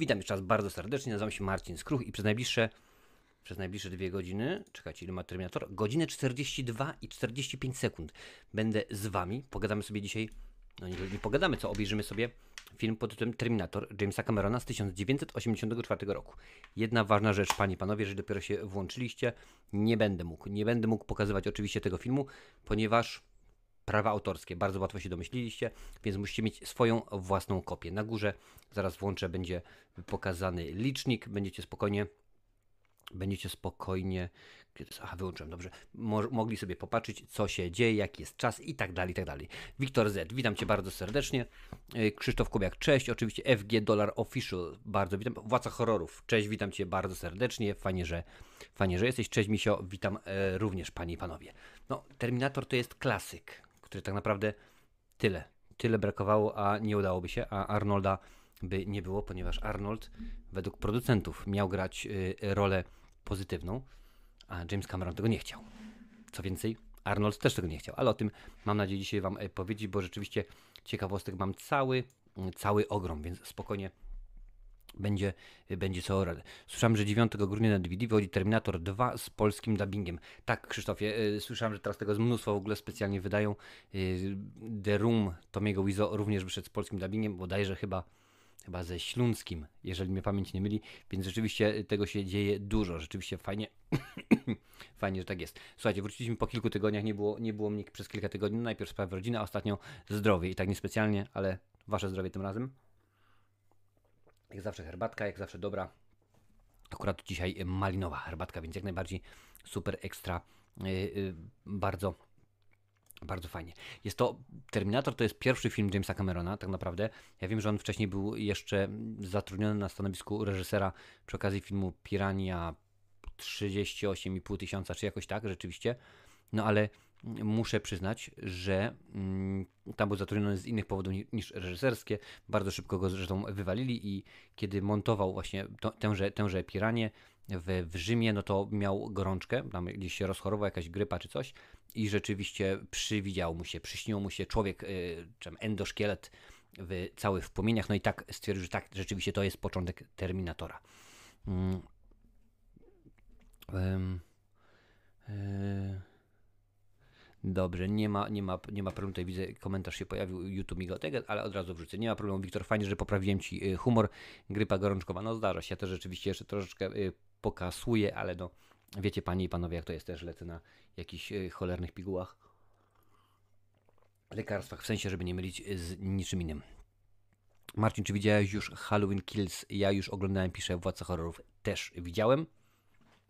Witam jeszcze raz bardzo serdecznie, nazywam się Marcin Skruch i przez najbliższe, przez najbliższe dwie godziny, czekajcie ile ma Terminator, godzinę 42 i 45 sekund. Będę z Wami, pogadamy sobie dzisiaj, no nie, nie pogadamy, co obejrzymy sobie film pod tytułem Terminator Jamesa Camerona z 1984 roku. Jedna ważna rzecz, Panie i Panowie, że dopiero się włączyliście, nie będę mógł, nie będę mógł pokazywać oczywiście tego filmu, ponieważ prawa autorskie. Bardzo łatwo się domyśliliście, więc musicie mieć swoją własną kopię. Na górze zaraz włączę, będzie pokazany licznik, będziecie spokojnie będziecie spokojnie, aha, wyłączyłem, dobrze, Mo mogli sobie popatrzeć, co się dzieje, jaki jest czas i tak dalej, i tak dalej. Wiktor Z, witam Cię bardzo serdecznie. Yy, Krzysztof Kubiak, cześć, oczywiście FG Dollar Official, bardzo witam. Władca Horrorów, cześć, witam Cię bardzo serdecznie, fajnie, że, fajnie, że jesteś, cześć Misio, witam e, również Panie i Panowie. No, Terminator to jest klasyk, który tak naprawdę tyle, tyle brakowało, a nie udałoby się, a Arnolda by nie było, ponieważ Arnold według producentów miał grać y, rolę pozytywną, a James Cameron tego nie chciał. Co więcej, Arnold też tego nie chciał, ale o tym mam nadzieję dzisiaj Wam e, powiedzieć, bo rzeczywiście ciekawostek mam cały, cały ogrom, więc spokojnie będzie, będzie co radę. Słyszałem, że 9 grudnia na DVD wychodzi Terminator 2 z polskim dubbingiem. Tak, Krzysztofie, yy, słyszałem, że teraz tego jest mnóstwo w ogóle specjalnie wydają. Yy, The Room Tomiego Wizo również wyszedł z polskim dubbingiem, bodajże chyba chyba ze Śląskim, jeżeli mnie pamięć nie myli, więc rzeczywiście tego się dzieje dużo, rzeczywiście fajnie, fajnie, że tak jest. Słuchajcie, wróciliśmy po kilku tygodniach, nie było, nie było mnie przez kilka tygodni, najpierw sprawy rodziny, a ostatnio zdrowie i tak niespecjalnie, ale wasze zdrowie tym razem. Jak zawsze herbatka, jak zawsze dobra. Akurat dzisiaj malinowa herbatka, więc jak najbardziej super ekstra, yy, yy, bardzo bardzo fajnie. Jest to Terminator to jest pierwszy film Jamesa Camerona, tak naprawdę. Ja wiem, że on wcześniej był jeszcze zatrudniony na stanowisku reżysera przy okazji filmu Pirania 38,5 tysiąca, czy jakoś tak, rzeczywiście. No ale muszę przyznać, że mm, tam był zatrudniony z innych powodów niż reżyserskie. Bardzo szybko go zresztą wywalili i kiedy montował właśnie to, tęże, tęże Piranie w, w Rzymie, no to miał gorączkę, tam gdzieś się rozchorował, jakaś grypa czy coś i rzeczywiście przywidział mu się, przyśnił mu się człowiek, y, czy endoszkielet w, cały w płomieniach, no i tak stwierdził, że tak, rzeczywiście to jest początek Terminatora. Mm. Um, y Dobrze, nie ma, nie ma, nie ma problemu. Tutaj widzę, komentarz się pojawił, YouTube migotego, ale od razu wrzucę. Nie ma problemu, Wiktor, fajnie, że poprawiłem Ci y, humor. Grypa gorączkowa, no zdarza się. Ja też rzeczywiście jeszcze troszeczkę y, pokasuję, ale no, wiecie Panie i Panowie, jak to jest też, lecę na jakichś y, cholernych pigułach. Lekarstwach, w sensie, żeby nie mylić z niczym innym. Marcin, czy widziałeś już Halloween Kills? Ja już oglądałem, piszę Władca Horrorów. Też widziałem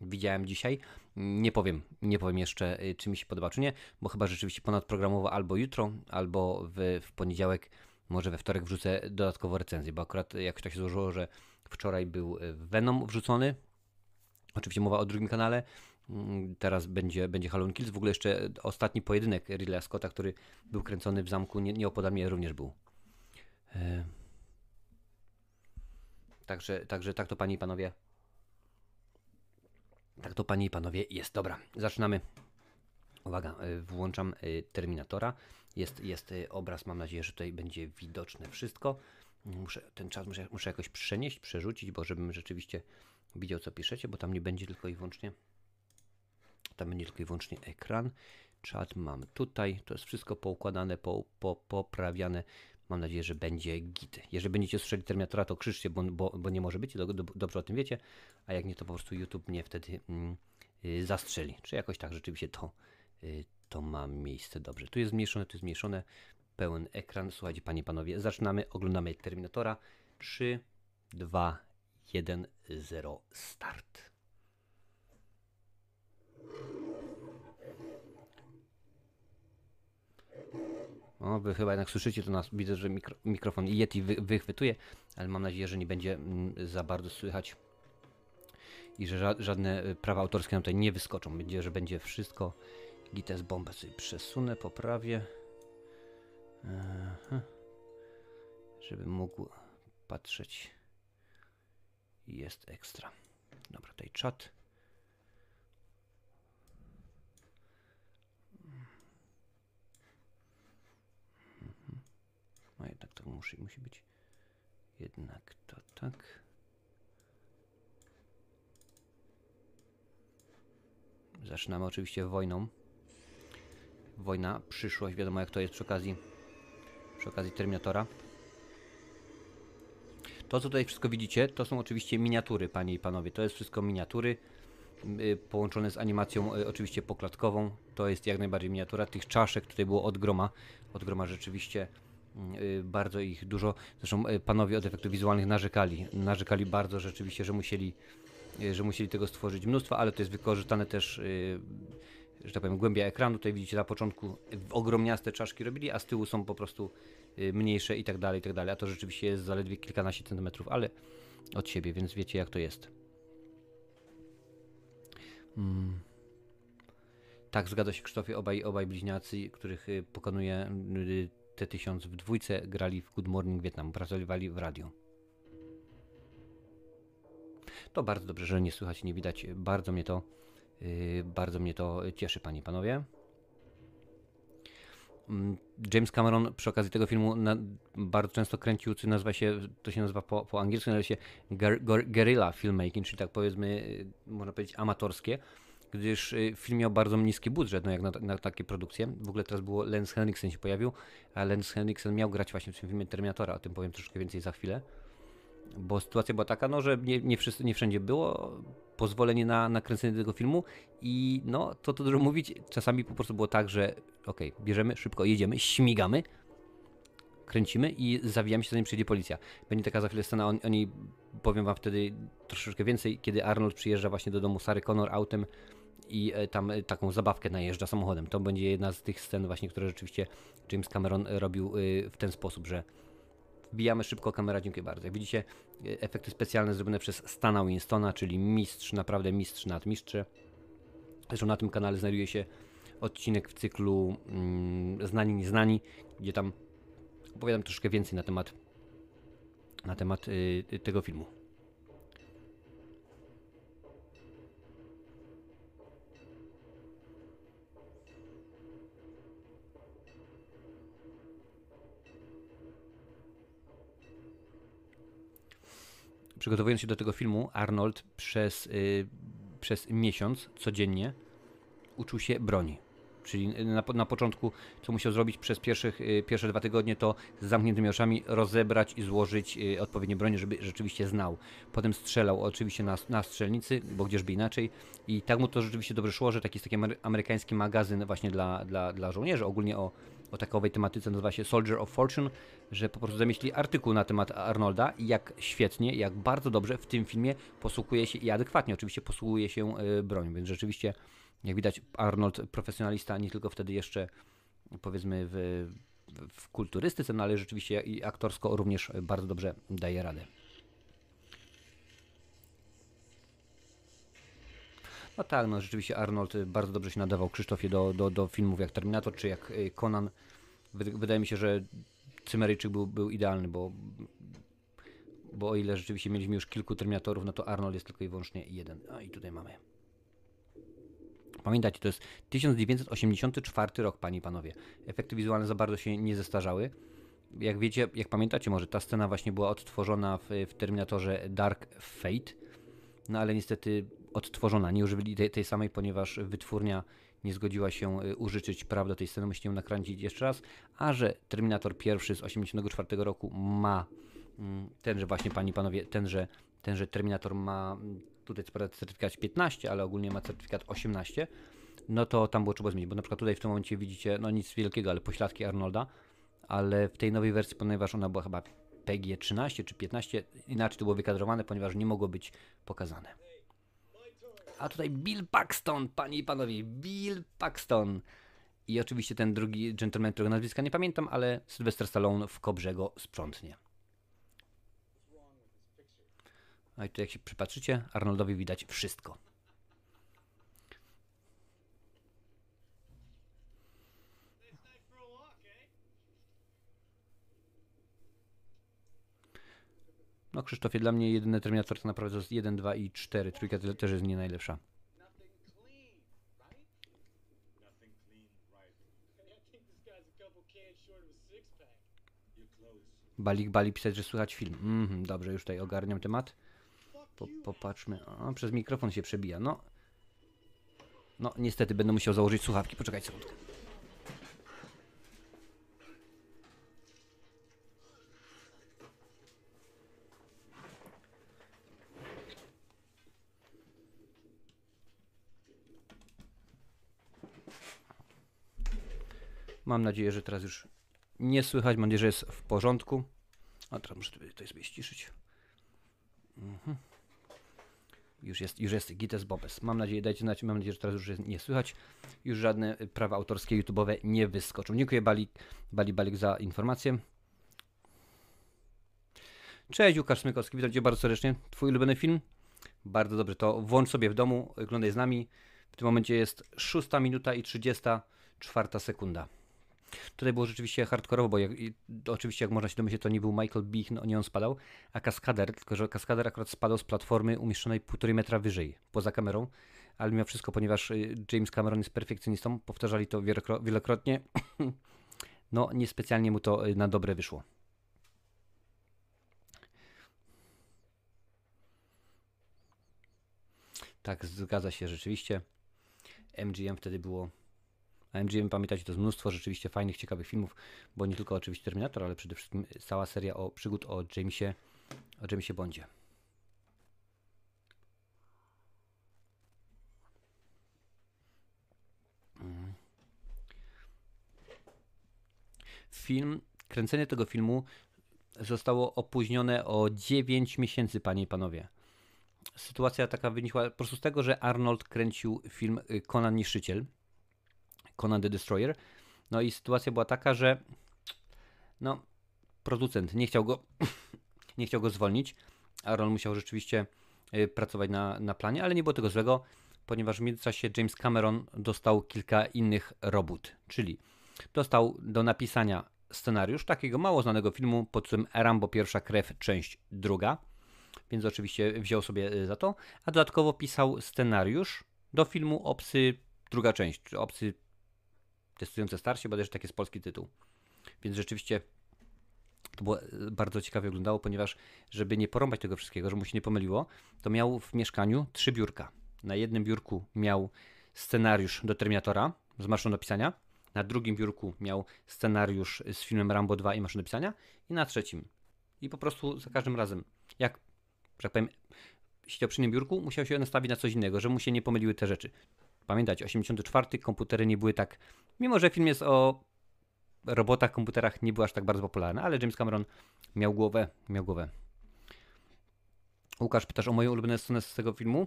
widziałem dzisiaj. Nie powiem, nie powiem jeszcze, y, czy mi się podoba, czy nie, bo chyba rzeczywiście ponadprogramowo albo jutro, albo w, w poniedziałek, może we wtorek wrzucę dodatkowo recenzję, bo akurat jak to się złożyło, że wczoraj był y, Venom wrzucony. Oczywiście mowa o drugim kanale. Mm, teraz będzie, będzie Halloween Kills. W ogóle jeszcze ostatni pojedynek Ridleya Scotta, który był kręcony w zamku nie, nieopodal mnie również był. E... Także, także tak to panie i panowie tak to panie i panowie jest. Dobra, zaczynamy. Uwaga, y, włączam y, Terminatora. Jest, jest y, obraz, mam nadzieję, że tutaj będzie widoczne wszystko. Muszę, ten czas muszę, muszę jakoś przenieść, przerzucić, bo żebym rzeczywiście widział, co piszecie, bo tam nie będzie tylko i wyłącznie tam będzie tylko i wyłącznie ekran. Czat mam tutaj, to jest wszystko poukładane, po, po, poprawiane. Mam nadzieję, że będzie git. Jeżeli będziecie słyszeli Terminatora, to krzyczcie, bo, bo, bo nie może być, do, do, dobrze o tym wiecie, a jak nie, to po prostu YouTube mnie wtedy mm, y, zastrzeli. Czy jakoś tak rzeczywiście to, y, to ma miejsce dobrze. Tu jest zmniejszone, tu jest zmniejszone, pełen ekran. Słuchajcie, panie panowie, zaczynamy, oglądamy Terminatora. 3, 2, 1, 0, start. O, wy chyba jednak słyszycie to nas. Widzę, że mikro, mikrofon Yeti wy, wychwytuje, ale mam nadzieję, że nie będzie mm, za bardzo słychać i że ża żadne y, prawa autorskie nam tutaj nie wyskoczą. Będzie, że będzie wszystko. Gites bombę sobie przesunę, poprawię. Aha. Żeby mógł patrzeć. Jest ekstra. Dobra, tutaj czat. No A jednak to musi, musi być. Jednak to tak. Zaczynamy oczywiście wojną. Wojna, przyszłość, wiadomo jak to jest przy okazji, przy okazji Terminatora. To, co tutaj wszystko widzicie, to są oczywiście miniatury, panie i panowie. To jest wszystko miniatury y, połączone z animacją y, oczywiście poklatkową. To jest jak najbardziej miniatura. Tych czaszek tutaj było od groma. Od groma rzeczywiście bardzo ich dużo. Zresztą y, panowie od efektów wizualnych narzekali. Narzekali bardzo rzeczywiście, że musieli, y, że musieli tego stworzyć mnóstwo, ale to jest wykorzystane też, y, że tak powiem, głębia ekranu. Tutaj widzicie na początku ogromniaste czaszki robili, a z tyłu są po prostu y, mniejsze i tak dalej, i tak dalej. A to rzeczywiście jest zaledwie kilkanaście centymetrów, ale od siebie, więc wiecie jak to jest. Mm. Tak, zgadza się Krzysztofie, obaj, obaj bliźniacy, których y, pokonuje y, T-1000 w dwójce, grali w Good Morning Vietnam, pracowali w radio. To bardzo dobrze, że nie słychać nie widać. Bardzo mnie to, y, bardzo mnie to cieszy, panie i panowie. Mm, James Cameron przy okazji tego filmu na, bardzo często kręcił, co nazywa się, to się nazywa po, po angielsku, nazywa się guer, guer, guerrilla filmmaking, czyli tak powiedzmy, y, można powiedzieć amatorskie, gdyż y, film miał bardzo niski budżet, no jak na, na takie produkcje. W ogóle teraz było Lance Henriksen się pojawił, a Lance Henriksen miał grać właśnie w tym filmie Terminatora, o tym powiem troszkę więcej za chwilę. Bo sytuacja była taka, no, że nie, nie, wszyscy, nie wszędzie było pozwolenie na, na kręcenie tego filmu i no, to to dużo mówić, czasami po prostu było tak, że okej, bierzemy, szybko jedziemy, śmigamy, kręcimy i zawijamy się zanim przyjdzie policja. Będzie taka za chwilę scena, o, o niej powiem wam wtedy troszeczkę więcej, kiedy Arnold przyjeżdża właśnie do domu Sary Connor autem i e, tam e, taką zabawkę najeżdża samochodem. To będzie jedna z tych scen właśnie, które rzeczywiście James Cameron e, robił y, w ten sposób, że wbijamy szybko kamera, dziękuję bardzo. Jak widzicie, e, efekty specjalne zrobione przez Stana Winstona, czyli mistrz, naprawdę mistrz nad mistrze. Zresztą na tym kanale znajduje się odcinek w cyklu mm, Znani Nieznani, gdzie tam opowiadam troszkę więcej na temat na temat tego filmu. Przygotowując się do tego filmu, Arnold przez, y, przez miesiąc codziennie uczył się broni. Czyli na, na początku, co musiał zrobić przez pierwszych, y, pierwsze dwa tygodnie, to z zamkniętymi oczami rozebrać i złożyć y, odpowiednie bronie, żeby rzeczywiście znał. Potem strzelał oczywiście na, na strzelnicy, bo gdzieżby inaczej. I tak mu to rzeczywiście dobrze szło, że taki jest taki amery- amerykański magazyn właśnie dla, dla, dla żołnierzy, ogólnie o, o takowej tematyce nazywa się Soldier of Fortune, że po prostu zamieścili artykuł na temat Arnolda i jak świetnie, jak bardzo dobrze w tym filmie posługuje się i adekwatnie oczywiście posługuje się y, bronią, więc rzeczywiście jak widać Arnold profesjonalista nie tylko wtedy jeszcze powiedzmy w, w kulturystyce, no ale rzeczywiście i aktorsko również bardzo dobrze daje radę. No tak, no rzeczywiście Arnold y, bardzo dobrze się nadawał Krzysztofie do, do, do filmów jak Terminator czy jak y, Conan. Wyda- Wydaje mi się, że Cymeryjczyk był, był idealny, bo, bo o ile rzeczywiście mieliśmy już kilku Terminatorów, no to Arnold jest tylko i wyłącznie jeden. A i tutaj mamy. Pamiętajcie, to jest 1984 rok, panie i panowie. Efekty wizualne za bardzo się nie zestarzały. Jak wiecie, jak pamiętacie, może ta scena właśnie była odtworzona w, w Terminatorze Dark Fate, no ale niestety odtworzona. Nie używali tej, tej samej, ponieważ wytwórnia nie zgodziła się y, użyczyć praw do tej sceny. Musicie ją nakręcić jeszcze raz. A że Terminator pierwszy z 1984 roku ma mm, tenże właśnie, panie i panowie, tenże, tenże Terminator ma mm, tutaj certyfikat 15, ale ogólnie ma certyfikat 18, no to tam było trzeba zmienić, bo na przykład tutaj w tym momencie widzicie, no nic wielkiego, ale pośladki Arnolda, ale w tej nowej wersji, ponieważ ona była chyba PG 13 czy 15, inaczej to było wykadrowane, ponieważ nie mogło być pokazane. A tutaj Bill Paxton, panie i panowie, Bill Paxton. I oczywiście ten drugi gentleman, którego nazwiska nie pamiętam, ale Sylvester Stallone w kobrze go sprzątnie. A i tu jak się przypatrzycie, Arnoldowi widać wszystko. No Krzysztofie, dla mnie jedyny Terminator to naprawdę jest 1, 2 i 4. Trójka te- też jest nie najlepsza. Balik Bali pisać, że słychać film. Mhm, dobrze, już tutaj ogarniam temat. Po, popatrzmy. O, przez mikrofon się przebija. No. No, niestety będę musiał założyć słuchawki. Poczekajcie sekundkę. Mam nadzieję, że teraz już nie słychać. Mam nadzieję, że jest w porządku. A teraz muszę tutaj sobie ściszyć. Mhm. Już jest, już jest Gites Bobes. Mam nadzieję, dajcie znać, mam nadzieję, że teraz już nie słychać. Już żadne y, prawa autorskie YouTube'owe nie wyskoczą. Dziękuję Bali, Bali Balik za informację. Cześć, Łukasz Smykowski, witam Cię bardzo serdecznie. Twój ulubiony film? Bardzo dobrze, to włącz sobie w domu, oglądaj z nami. W tym momencie jest 6 minuta i 34 sekunda. Tutaj było rzeczywiście hardkorowo, bo jak, oczywiście jak można się domyśleć, to nie był Michael Beach, no, nie on spadał, a kaskader, tylko że kaskader akurat spadał z platformy umieszczonej półtorej metra wyżej, poza kamerą, ale mimo wszystko, ponieważ y, James Cameron jest perfekcjonistą, powtarzali to wielokro- wielokrotnie, no niespecjalnie mu to y, na dobre wyszło. Tak, zgadza się rzeczywiście. MGM wtedy było MGM, pamiętajcie, to jest mnóstwo rzeczywiście fajnych, ciekawych filmów, bo nie tylko oczywiście Terminator, ale przede wszystkim cała seria o przygód o Jamesie, o Jamesie Bondzie. Mm. Film, kręcenie tego filmu zostało opóźnione o 9 miesięcy, panie i panowie. Sytuacja taka wynikła po prostu z tego, że Arnold kręcił film y, Conan Niszczyciel, Conan the Destroyer. No i sytuacja była taka, że no, producent nie chciał go, nie chciał go zwolnić. Aaron musiał rzeczywiście y, pracować na, na planie, ale nie było tego złego, ponieważ w międzyczasie James Cameron dostał kilka innych robót, czyli dostał do napisania scenariusz takiego mało znanego filmu pod tytułem Rambo Pierwsza Krew, część druga, więc oczywiście wziął sobie y, za to, a dodatkowo pisał scenariusz do filmu Obcy druga część, czy Obcy testujące starcie, bo też taki jest polski tytuł. Więc rzeczywiście to było e, bardzo ciekawie wyglądało, ponieważ żeby nie porąbać tego wszystkiego, żeby mu się nie pomyliło, to miał w mieszkaniu trzy biurka. Na jednym biurku miał scenariusz do Terminatora z maszyną do pisania, na drugim biurku miał scenariusz z filmem Rambo 2 i maszynę do pisania i na trzecim. I po prostu za każdym razem, jak, że tak powiem, siedział przy innym biurku, musiał się nastawić na coś innego, żeby mu się nie pomyliły te rzeczy. Pamiętać, 84 komputery nie były tak, mimo że film jest o robotach, komputerach, nie był aż tak bardzo popularny, ale James Cameron miał głowę, miał głowę. Łukasz, pytasz o moją ulubioną scenę z tego filmu?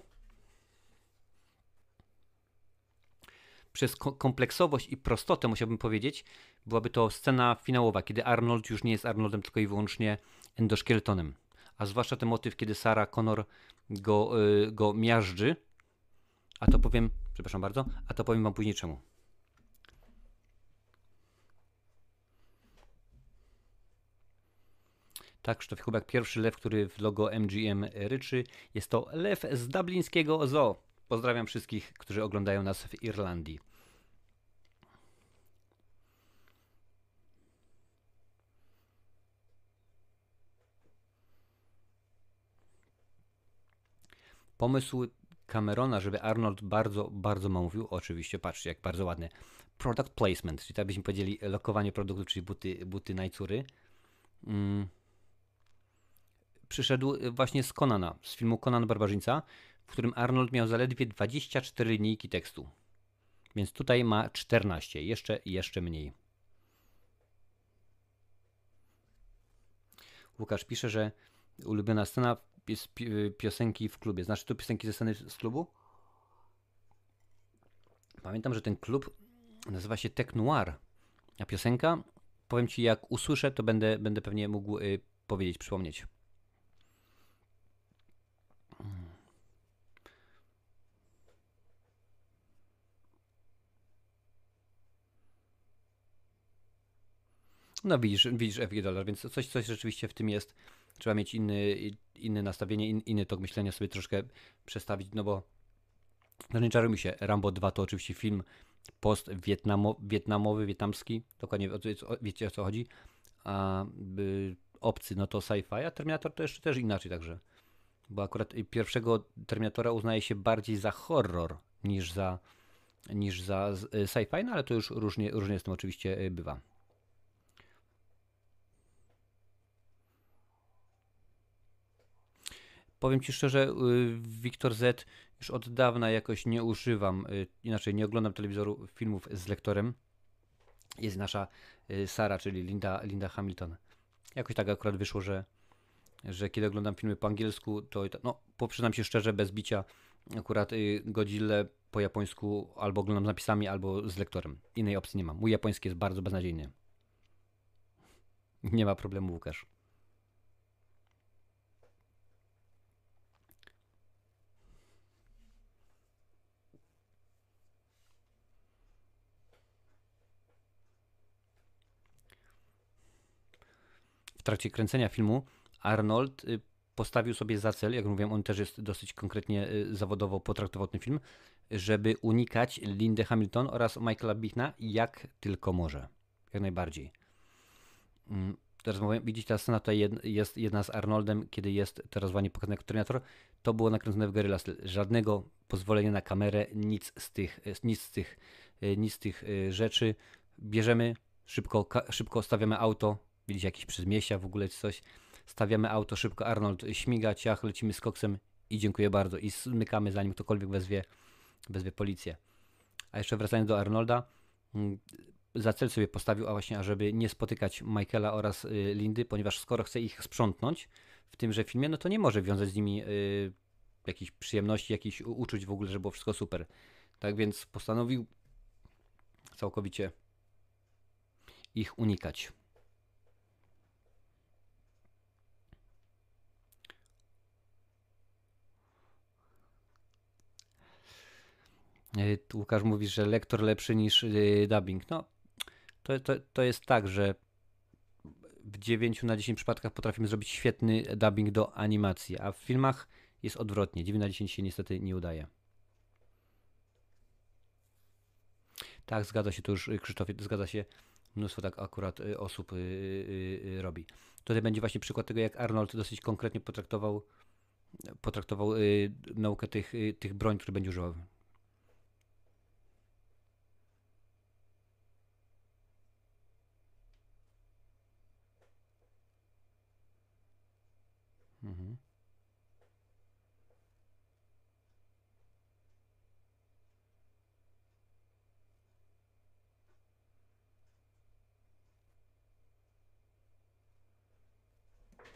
Przez ko- kompleksowość i prostotę musiałbym powiedzieć, byłaby to scena finałowa, kiedy Arnold już nie jest Arnoldem, tylko i wyłącznie endoszkieletonem. A zwłaszcza ten motyw, kiedy Sarah Connor go, y, go miażdży, a to powiem, przepraszam bardzo, a to powiem wam później czemu. Tak, Krzysztof Kubek, pierwszy lew, który w logo MGM ryczy, jest to lew z dublińskiego zoo. Pozdrawiam wszystkich, którzy oglądają nas w Irlandii. Pomysł Camerona, żeby Arnold bardzo, bardzo mówił, oczywiście, patrzcie, jak bardzo ładny. Product placement, czyli tak byśmy powiedzieli lokowanie produktów, czyli buty, buty Najcury. Mm. Przyszedł właśnie z Conana, z filmu Conan Barbarzyńca, w którym Arnold miał zaledwie 24 linijki tekstu. Więc tutaj ma 14, jeszcze jeszcze mniej. Łukasz pisze, że ulubiona scena jest pi- piosenki w klubie. Znaczy tu piosenki ze sceny z klubu? Pamiętam, że ten klub nazywa się Tech Noir. A piosenka, powiem Ci, jak usłyszę, to będę, będę pewnie mógł y, powiedzieć, przypomnieć. No widzisz, widzisz FG dolar, więc coś, coś rzeczywiście w tym jest. Trzeba mieć inny, inne nastawienie, in, inny tok myślenia sobie troszkę przestawić, no bo no nie czarujmy się, Rambo 2 to oczywiście film post-wietnamowy, wietnamski, dokładnie wiecie o co chodzi, a y, obcy no to sci-fi, a Terminator to jeszcze też inaczej także, bo akurat pierwszego Terminatora uznaje się bardziej za horror niż za niż za y, sci-fi, no ale to już różnie, różnie z tym oczywiście y, bywa. Powiem Ci szczerze, y, Wiktor Z już od dawna jakoś nie używam, y, inaczej nie oglądam telewizoru filmów z lektorem. Jest nasza y, Sara, czyli Linda, Linda Hamilton. Jakoś tak akurat wyszło, że, że kiedy oglądam filmy po angielsku, to no, przyznam się szczerze, bez bicia, akurat Godzilla po japońsku albo oglądam z napisami, albo z lektorem. Innej opcji nie mam. Mój japoński jest bardzo beznadziejny. Nie ma problemu, Łukasz. W trakcie kręcenia filmu Arnold y, postawił sobie za cel, jak mówiłem, on też jest dosyć konkretnie y, zawodowo potraktował ten film, żeby unikać Lindy Hamilton oraz Michaela Bichna jak tylko może. Jak najbardziej. Mm, Teraz mówię, widzicie, ta scena tutaj jest jedna z Arnoldem, kiedy jest teraz właśnie pokazany jako Terminator. To było nakręcone w Guerrilla Style. Żadnego pozwolenia na kamerę, nic z tych, y, nic z tych, nic z tych rzeczy. Bierzemy, szybko, szybko stawiamy auto, widzicie jakieś przedmieścia w ogóle czy coś. Stawiamy auto szybko, Arnold śmiga, ciach, lecimy z koksem i dziękuję bardzo. I zmykamy zanim ktokolwiek wezwie, wezwie policję. A jeszcze wracając do Arnolda, mm, za cel sobie postawił, a właśnie, ażeby nie spotykać Michaela oraz y, Lindy, ponieważ skoro chce ich sprzątnąć w tymże filmie, no to nie może wiązać z nimi y, jakichś przyjemności, jakichś uczuć w ogóle, żeby było wszystko super. Tak więc postanowił całkowicie ich unikać. Łukasz mówi, że lektor lepszy niż y, dubbing. No, to, to, to jest tak, że w 9 na 10 przypadkach potrafimy zrobić świetny dubbing do animacji, a w filmach jest odwrotnie. 9 na 10 się niestety nie udaje. Tak, zgadza się, to już y, Krzysztofie, zgadza się. Mnóstwo tak akurat osób robi. Tutaj będzie właśnie przykład tego, jak Arnold dosyć konkretnie potraktował, potraktował naukę tych, tych broń, które będzie używał.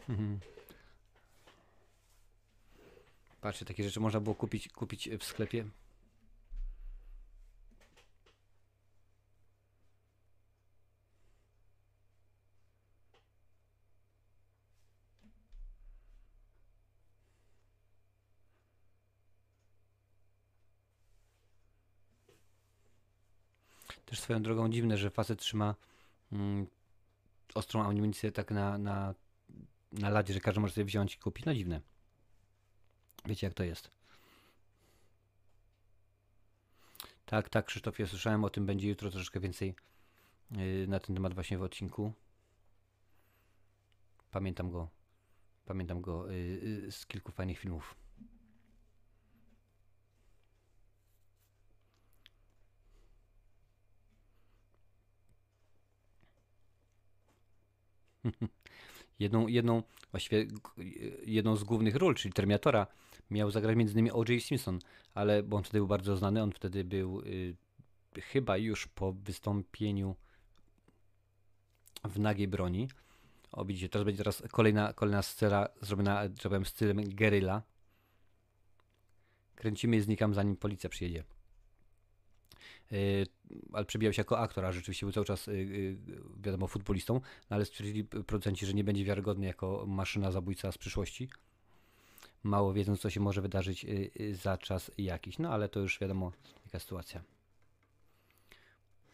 Mhm. Patrzcie, takie rzeczy można było kupić, kupić w sklepie. Też swoją drogą dziwne, że facet trzyma mm, ostrą amunicję tak na, na, na ladzie, że każdy może sobie wziąć i kupić. No dziwne. Wiecie jak to jest. Tak, tak, Krzysztofie, słyszałem o tym, będzie jutro troszeczkę więcej yy, na ten temat właśnie w odcinku. Pamiętam go, pamiętam go yy, yy, z kilku fajnych filmów. jedną, jedną, właściwie jedną z głównych ról, czyli Terminatora, miał zagrać między innymi O.J. Simpson, ale bo on wtedy był bardzo znany, on wtedy był y, chyba już po wystąpieniu w nagiej broni. O, widzicie, teraz będzie teraz kolejna, kolejna scena zrobiona, że powiem, stylem guerrilla. Kręcimy i znikam, zanim policja przyjedzie. Yy, ale przebijał się jako aktor, a rzeczywiście był cały czas, yy, yy, wiadomo, futbolistą, no ale stwierdzili producenci, że nie będzie wiarygodny jako maszyna zabójca z przyszłości. Mało wiedząc, co się może wydarzyć za czas jakiś. No ale to już wiadomo, jaka sytuacja.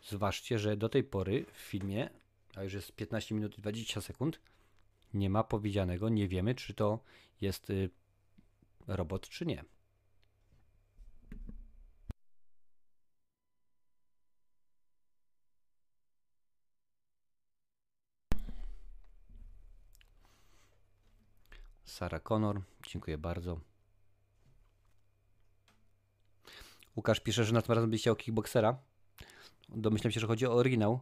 Zważcie, że do tej pory w filmie, a już jest 15 minut i 20 sekund, nie ma powiedzianego, nie wiemy, czy to jest robot, czy nie. Sara Connor, dziękuję bardzo. Łukasz pisze, że następnym razem będzie chciał kickboxera. Domyślam się, że chodzi o oryginał.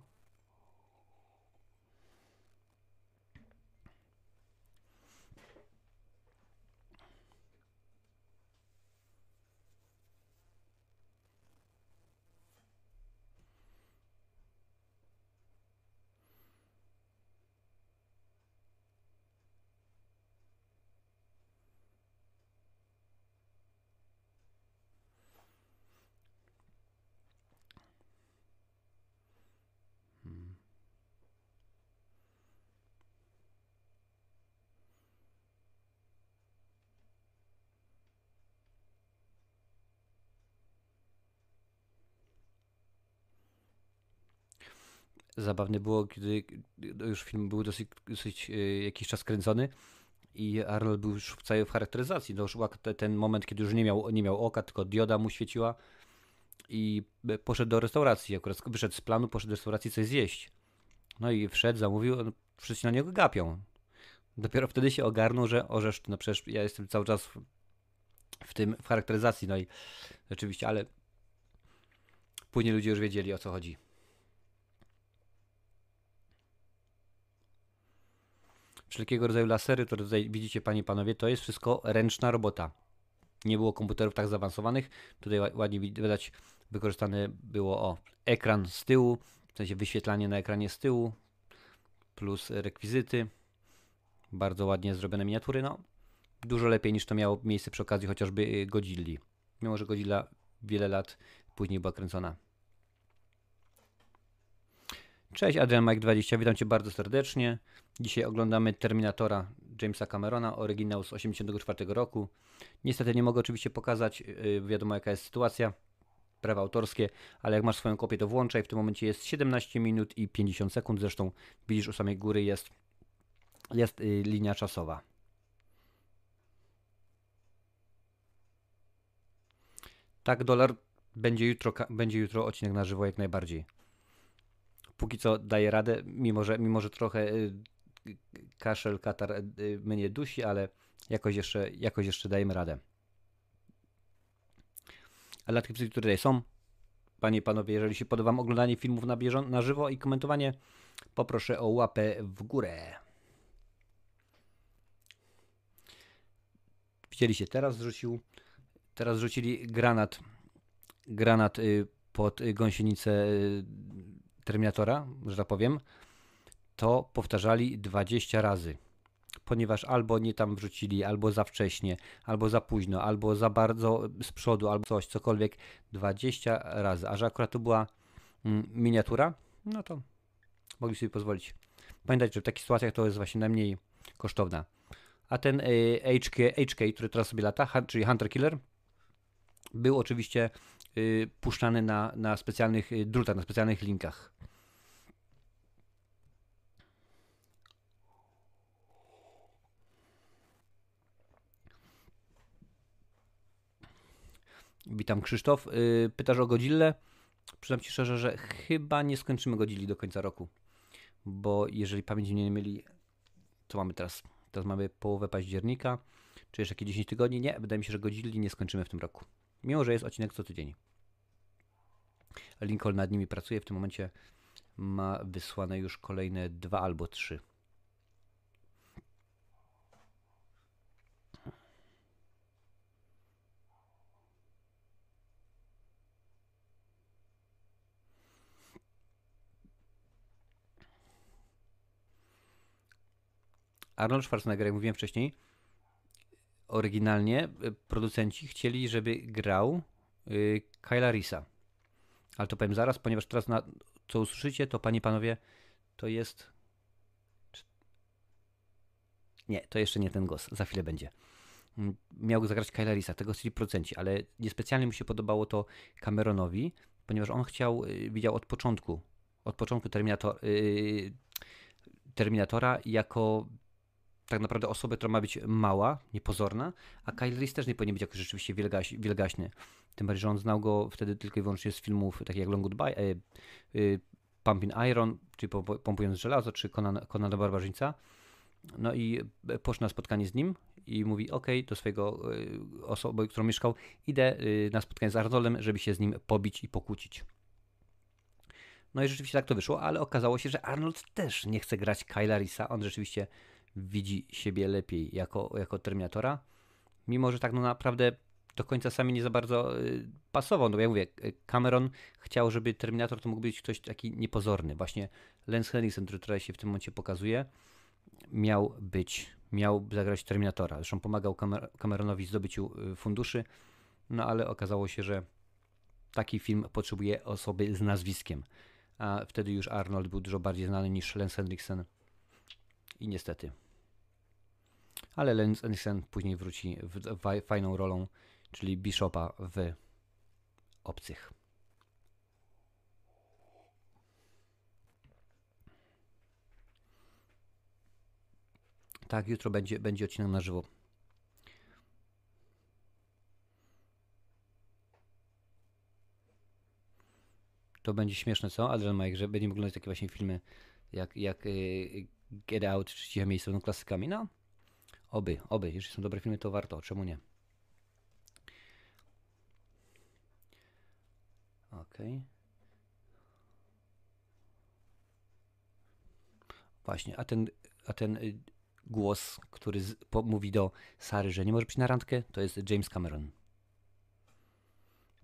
Zabawne było, kiedy no już film był dosyć, dosyć e, jakiś czas kręcony i Arnold był już w całej charakteryzacji. Była te- ten moment, kiedy już nie miał, nie miał oka, tylko dioda mu świeciła i e, poszedł do restauracji. Akurat wyszedł z planu, poszedł do restauracji coś zjeść. No i wszedł, zamówił, no, wszyscy na niego gapią. Dopiero wtedy się ogarnął, że orzesz, no przecież ja jestem cały czas w, w tym, w charakteryzacji, no i rzeczywiście, ale później ludzie już wiedzieli o co chodzi. Wszelkiego rodzaju lasery, które tutaj widzicie, panie panowie, to jest wszystko ręczna robota. Nie było komputerów tak zaawansowanych. Tutaj ła- ładnie widać, wykorzystane było o ekran z tyłu, w sensie wyświetlanie na ekranie z tyłu, plus rekwizyty. Bardzo ładnie zrobione miniatury. No, dużo lepiej niż to miało miejsce przy okazji chociażby y, Godzilli. Mimo, że Godzilla wiele lat później była kręcona. Cześć, Adrian Mike 20, witam Cię bardzo serdecznie. Dzisiaj oglądamy Terminatora Jamesa Camerona, oryginał z 1984 roku. Niestety nie mogę oczywiście pokazać, yy, wiadomo jaka jest sytuacja, prawa autorskie, ale jak masz swoją kopię to włączaj. W tym momencie jest 17 minut i 50 sekund, zresztą widzisz u samej góry jest, jest yy, linia czasowa. Tak, dolar będzie jutro, będzie jutro odcinek na żywo jak najbardziej. Póki co daję radę, mimo że, mimo że trochę y, kaszel, katar y, mnie dusi, ale jakoś jeszcze, jakoś jeszcze dajemy radę. A dla tych, którzy tutaj są, panie i panowie, jeżeli się podoba oglądanie filmów na, na żywo i komentowanie, poproszę o łapę w górę. Widzieliście, teraz zrzucił, teraz rzucili granat, granat y, pod gąsienicę Terminatora, że tak powiem, to powtarzali 20 razy. Ponieważ albo nie tam wrzucili, albo za wcześnie, albo za późno, albo za bardzo z przodu, albo coś, cokolwiek. 20 razy. A że akurat to była mm, miniatura, no to mogli sobie pozwolić. Pamiętajcie, że w takich sytuacjach to jest właśnie najmniej kosztowna. A ten y, HK, HK, który teraz sobie lata, czyli Hunter Killer, był oczywiście y, puszczany na, na specjalnych y, drutach, na specjalnych linkach. Witam Krzysztof. Y, pytasz o Godzillę? Przyznam Ci szczerze, że chyba nie skończymy Godzilli do końca roku. Bo jeżeli pamięć mnie nie myli, co mamy teraz? Teraz mamy połowę października, czy jeszcze jakieś 10 tygodni? Nie, wydaje mi się, że Godzilli nie skończymy w tym roku. Mimo, że jest odcinek co tydzień. Lincoln nad nimi pracuje. W tym momencie ma wysłane już kolejne dwa albo trzy. Arnold Schwarzenegger, jak mówiłem wcześniej, oryginalnie y, producenci chcieli, żeby grał y, Kyla Risa. Ale to powiem zaraz, ponieważ teraz na co usłyszycie, to panie panowie, to jest. Nie, to jeszcze nie ten głos, za chwilę będzie. Mm, Miał zagrać Kyla Risa, tego chcieli producenci, ale niespecjalnie mu się podobało to Cameronowi, ponieważ on chciał, y, widział od początku, od początku Terminator, Terminatora jako tak naprawdę osobę, która ma być mała, niepozorna, a Kyle Reese też nie powinien być jakoś rzeczywiście wielgaś, wielgaśny. Tym bardziej, że on znał go wtedy tylko i wyłącznie z filmów takich jak Long Goodbye, e, e, Pumping Iron, czyli Pomp- Pompując Żelazo, czy Conan, Conana Barbarzyńca. No i e, poszedł na spotkanie z nim i mówi ok, do swojego y, osoby, którą mieszkał, idę y, na spotkanie z Arnoldem, żeby się z nim pobić i pokłócić. No i rzeczywiście tak to wyszło, ale okazało się, że Arnold też nie chce grać Kyla Risa. On rzeczywiście widzi siebie lepiej jako, jako Terminatora. Mimo, że tak no naprawdę do końca sami nie za bardzo y, pasował. No ja mówię, y, Cameron chciał, żeby Terminator to mógł być ktoś taki niepozorny. Właśnie Lance Henriksen, który tutaj się w tym momencie pokazuje, miał być, miał zagrać Terminatora. Zresztą pomagał Camer- Cameronowi w zdobyciu y, funduszy, no ale okazało się, że taki film potrzebuje osoby z nazwiskiem. A wtedy już Arnold był dużo bardziej znany niż Lance Henriksen. I niestety. Ale Lance Henriksen później wróci w fa- fajną rolą, czyli Bishopa w Obcych. Tak, jutro będzie, będzie odcinek na żywo. To będzie śmieszne, co? Adrian Mike, że będziemy oglądać takie właśnie filmy jak, jak y, Get Out czy Ciche Miejsce będą klasykami. No, oby, oby. Jeżeli są dobre filmy, to warto. Czemu nie? Okej. Właśnie, a ten, a ten y, głos, który z, po, mówi do Sary, że nie może być na randkę, to jest James Cameron.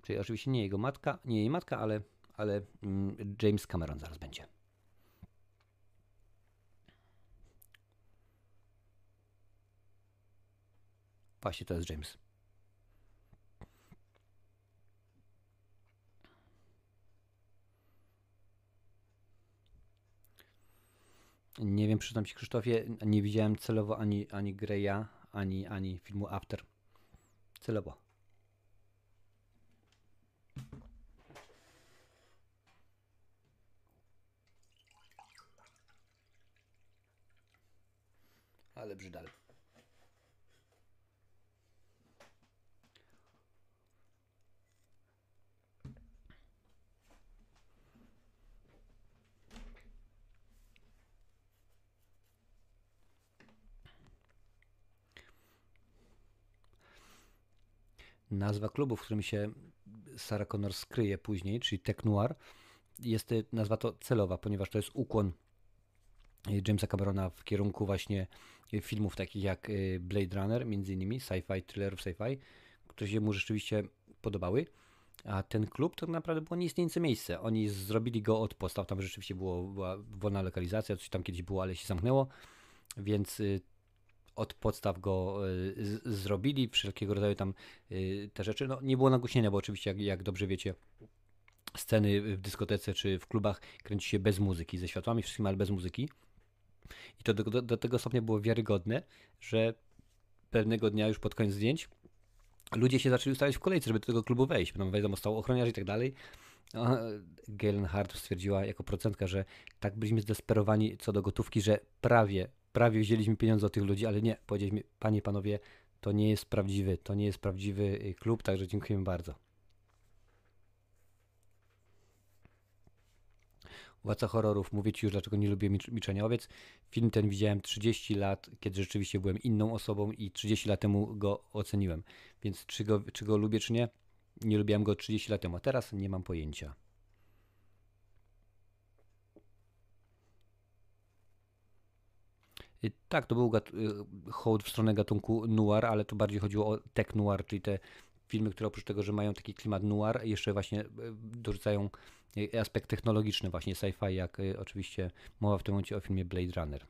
Czyli oczywiście nie jego matka, nie jej matka, ale, ale mm, James Cameron zaraz będzie. Właśnie to jest James. Nie wiem, przyznam Ci Krzysztofie, nie widziałem celowo ani, ani Greya, ani, ani filmu After. Celowo. Ale brzydal. Nazwa klubu, w którym się Sarah Connor skryje później, czyli Tech Noir, jest y, nazwa to celowa, ponieważ to jest ukłon y, Jamesa Camerona w kierunku właśnie y, filmów takich jak Blade Runner, między innymi, sci-fi, thrillerów sci-fi, które się mu rzeczywiście podobały. A ten klub to naprawdę było nieistniejące miejsce. Oni zrobili go od podstaw. Tam rzeczywiście było, była wolna lokalizacja, coś tam kiedyś było, ale się zamknęło. Więc od podstaw go y, z, zrobili, wszelkiego rodzaju tam y, te rzeczy. No, nie było nagłośnienia, bo oczywiście, jak, jak dobrze wiecie, sceny w dyskotece czy w klubach kręci się bez muzyki, ze światłami wszystkim, ale bez muzyki. I to do, do, tego stopnia było wiarygodne, że pewnego dnia już pod koniec zdjęć ludzie się zaczęli ustawiać w kolejce, żeby do tego klubu wejść. Potem wiadomo, stał ochroniarz i tak dalej. A Galen Hart stwierdziła jako procentka, że tak byliśmy zdesperowani co do gotówki, że prawie, prawie wzięliśmy pieniądze od tych ludzi, ale nie, powiedzieliśmy, panie, panowie, to nie jest prawdziwy, to nie jest prawdziwy y, klub, także dziękujemy bardzo. Władca horrorów, mówię Ci już, dlaczego nie lubię Milcz- Milczenia Owiec. Film ten widziałem 30 lat, kiedy rzeczywiście byłem inną osobą i 30 lat temu go oceniłem. Więc czy go, czy go lubię, czy nie, nie lubiłem go 30 lat temu, a teraz nie mam pojęcia. Tak, to był y, hołd w stronę gatunku noir, ale tu bardziej chodziło o tech noir, czyli te filmy, które oprócz tego, że mają taki klimat noir, jeszcze właśnie y, dorzucają y, aspekt technologiczny, właśnie sci-fi, jak y, oczywiście mowa w tym momencie o filmie Blade Runner.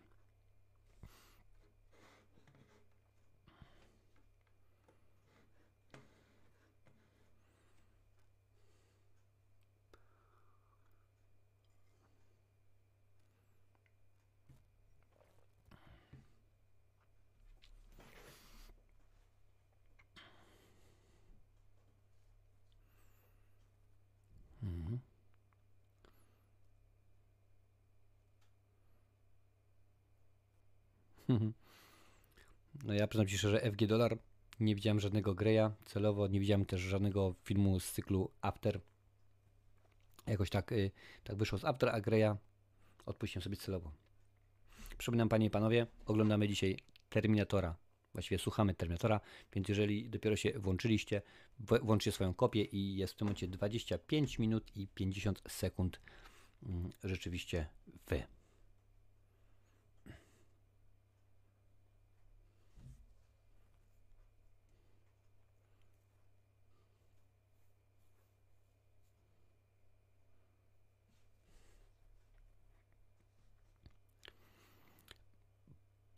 Mhm. No ja przyznam Ci szczerze, FG Dollar nie widziałem żadnego Greya celowo, nie widziałem też żadnego filmu z cyklu After. Jakoś tak, y, tak wyszło z After, a Greya odpuściłem sobie celowo. Przypominam Panie i Panowie, oglądamy dzisiaj Terminatora Właściwie słuchamy Terminatora, więc jeżeli dopiero się włączyliście, włączcie swoją kopię i jest w tym momencie 25 minut i 50 sekund mm, rzeczywiście wy.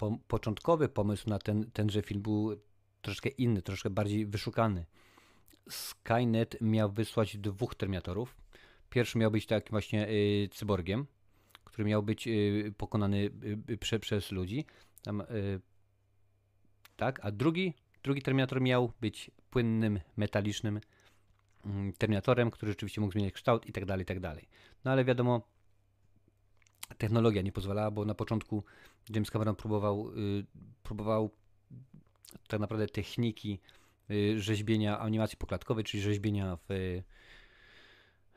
Po, początkowy pomysł na ten, tenże film był troszkę inny, troszkę bardziej wyszukany. Skynet miał wysłać dwóch Terminatorów. Pierwszy miał być takim właśnie y, cyborgiem, który miał być y, pokonany y, y, prze, przez ludzi. Tam, y, tak, a drugi, drugi Terminator miał być płynnym, metalicznym mm, Terminatorem, który rzeczywiście mógł zmieniać kształt i tak dalej, i tak dalej. No ale wiadomo, technologia nie pozwalała, bo na początku James Cameron próbował, y, próbował tak naprawdę techniki y, rzeźbienia animacji poklatkowej, czyli rzeźbienia w,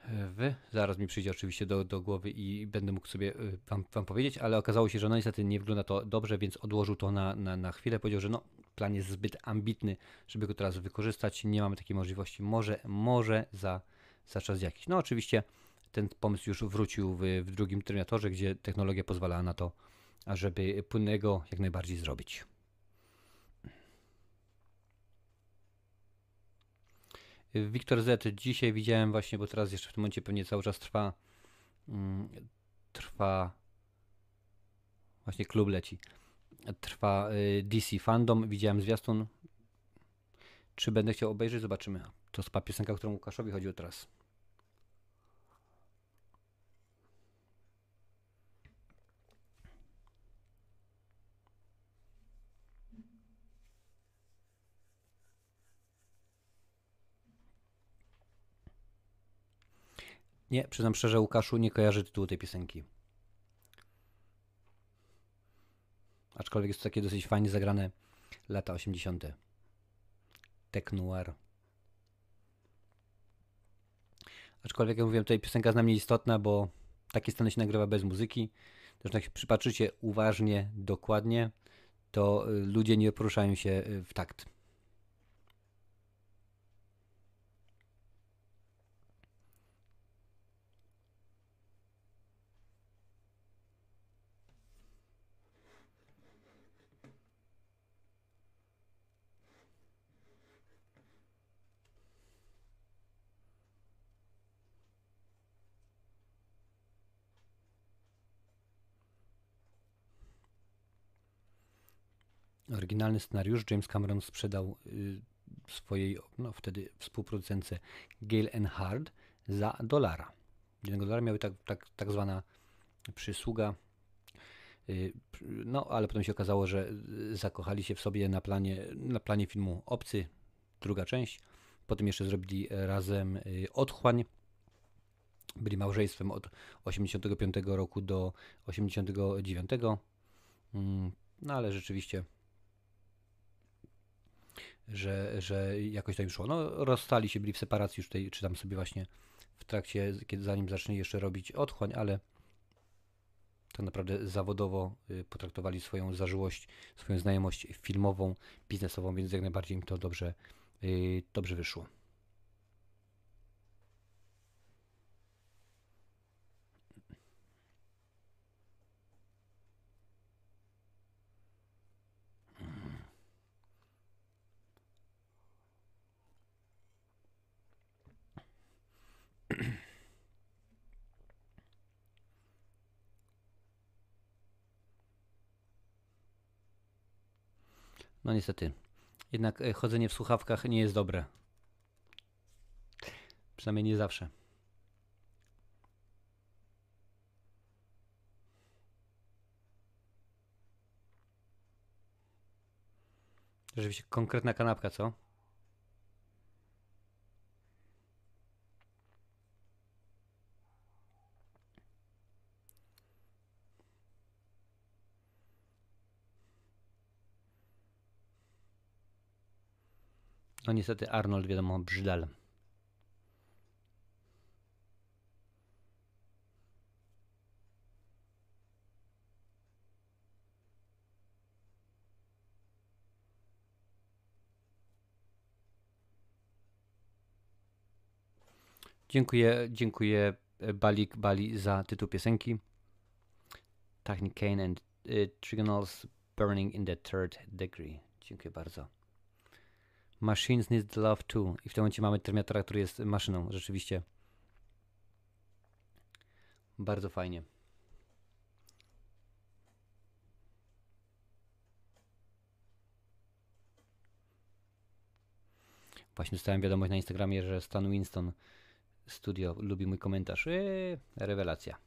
w zaraz mi przyjdzie oczywiście do, do głowy i będę mógł sobie y, wam, wam powiedzieć, ale okazało się, że no niestety nie wygląda to dobrze, więc odłożył to na, na, na chwilę. Powiedział, że no, plan jest zbyt ambitny, żeby go teraz wykorzystać. Nie mamy takiej możliwości. Może, może za, za czas jakiś. No oczywiście ten pomysł już wrócił w, w drugim Terminatorze, gdzie technologia pozwalała na to, ażeby płynnego jak najbardziej zrobić. Wiktor Z. Dzisiaj widziałem właśnie, bo teraz jeszcze w tym momencie pewnie cały czas trwa mm, trwa właśnie klub leci. Trwa y, DC Fandom. Widziałem zwiastun. Czy będę chciał obejrzeć? Zobaczymy. To jest piosenka, którą Łukaszowi chodziło teraz. Nie, przyznam szczerze, Łukaszu, nie kojarzę tytułu tej piosenki. Aczkolwiek jest to takie dosyć fajnie zagrane lata 80. Tech. Aczkolwiek, jak mówiłem, tutaj piosenka jest dla mnie istotna, bo takie sceny się nagrywa bez muzyki. Zresztą jak się przypatrzycie uważnie, dokładnie, to y, ludzie nie poruszają się y, w takt. Oryginalny scenariusz James Cameron sprzedał y, swojej no, wtedy współproducentce Gail N. Hard za dolara. Jednego dolara miały tak, tak, tak zwana przysługa. Y, no, ale potem się okazało, że y, zakochali się w sobie na planie, na planie filmu Obcy, druga część. Potem jeszcze zrobili razem Otchłań. Byli małżeństwem od 85 roku do 89. Mm, No ale rzeczywiście że, że jakoś tak szło. No, rozstali się, byli w separacji już tutaj, czytam sobie właśnie w trakcie, kiedy zanim zaczęli jeszcze robić otchłań, ale tak naprawdę zawodowo y, potraktowali swoją zażyłość, swoją znajomość filmową, biznesową, więc jak najbardziej im to dobrze, y, dobrze wyszło. No niestety. Jednak e, chodzenie w słuchawkach nie jest dobre. Przynajmniej nie zawsze. Rzeczywiście konkretna kanapka, co? No niestety Arnold wiadomo brzydal. Dziękuję, dziękuję e, Balik Bali za tytuł piosenki. Technic Kane and e, uh, Trigonals Burning in the Third Degree. Dziękuję bardzo. Machines need love too. I w tym momencie mamy Terminatora, który jest maszyną. Rzeczywiście. Bardzo fajnie. Właśnie dostałem wiadomość na Instagramie, że Stan Winston Studio lubi mój komentarz. Eee, rewelacja.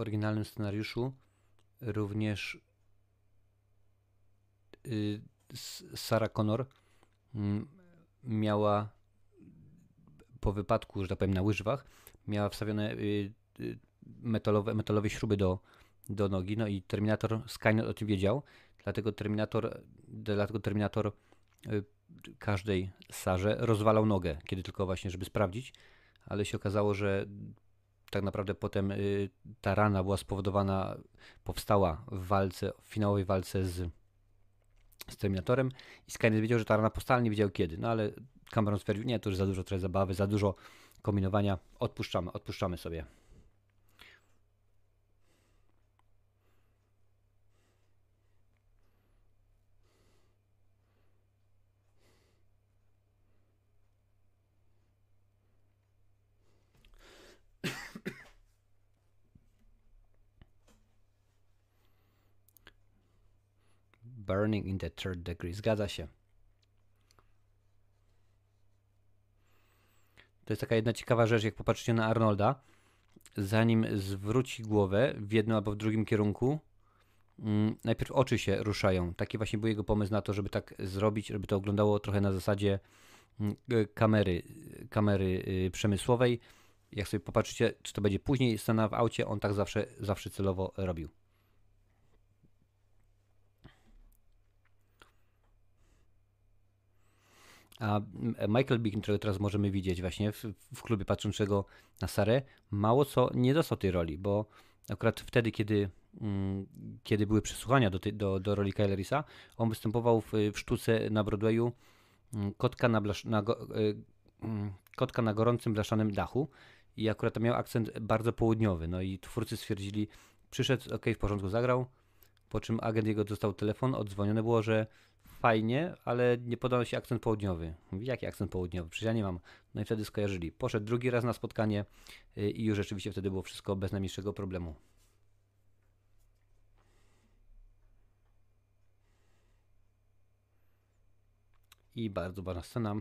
Oryginalnym scenariuszu również y, Sarah Connor mm, miała po wypadku, że tak powiem, na łyżwach, miała wstawione y, y, metalowe, metalowe śruby do, do nogi, no i Terminator, Skynet o tym wiedział, dlatego Terminator, dlatego Terminator każdej Sarze rozwalał nogę, kiedy tylko właśnie, żeby sprawdzić, ale się okazało, że tak naprawdę potem y, ta rana była spowodowana, powstała w walce, w finałowej walce z, z Terminatorem i Skynet wiedział, że ta rana powstała, nie wiedział kiedy, no ale Cameron stwierdził, nie, to już za dużo trochę zabawy, za dużo kombinowania, odpuszczamy, odpuszczamy sobie. Burning in the third degree. Zgadza się. To jest taka jedna ciekawa rzecz, jak popatrzycie na Arnolda, zanim zwróci głowę w jednym albo w drugim kierunku, mm, najpierw oczy się ruszają. Taki właśnie był jego pomysł na to, żeby tak zrobić, żeby to oglądało trochę na zasadzie mm, kamery, kamery y, przemysłowej. Jak sobie popatrzycie, czy to będzie później scena w aucie, on tak zawsze, zawsze celowo robił. A mm, Michael Biehn, którego teraz możemy widzieć właśnie w, w klubie patrzącego na Sarę, mało co nie dostał tej roli, bo akurat wtedy, kiedy, mm, kiedy były przesłuchania do, tej- do, do roli Kyle Reesa, on występował w, w sztuce na Broadwayu mm, Kotka na, blasz, na, go, y, mm, Kotka na gorącym blaszanym dachu i akurat miał akcent bardzo południowy, no i twórcy stwierdzili, przyszedł, ok, w porządku, zagrał, po czym agent jego dostał telefon, odzwonione było, że fajnie, ale nie podał się akcent południowy. Mówi, jaki akcent południowy? Przecież ja nie mam. No i wtedy skojarzyli. Poszedł drugi raz na spotkanie y, i już rzeczywiście wtedy było wszystko bez najmniejszego problemu. I bardzo ważna scena.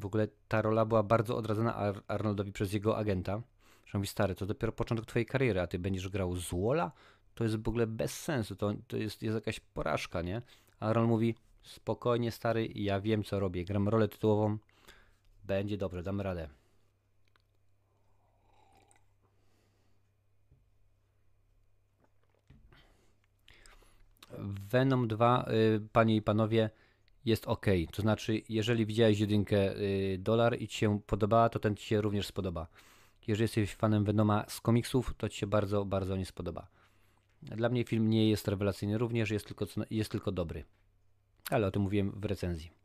W ogóle ta rola była bardzo odradzana Ar- Arnoldowi przez jego agenta. Że mówi, stary, to dopiero początek twojej kariery, a ty będziesz grał złola? To jest w ogóle bez sensu, to, to jest, jest jakaś porażka, nie? A Arnold mówi, spokojnie stary, ja wiem co robię, gram rolę tytułową, będzie dobrze, damy radę. Venom 2, y, panie i panowie, jest ok. To znaczy, jeżeli widziałeś jedynkę y, dolar i ci się podobała, to ten ci się również spodoba. Jeżeli jesteś fanem Venoma z komiksów, to ci się bardzo, bardzo nie spodoba. Dla mnie film nie jest rewelacyjny również, jest tylko, jest tylko dobry. Ale o tym mówiłem w recenzji.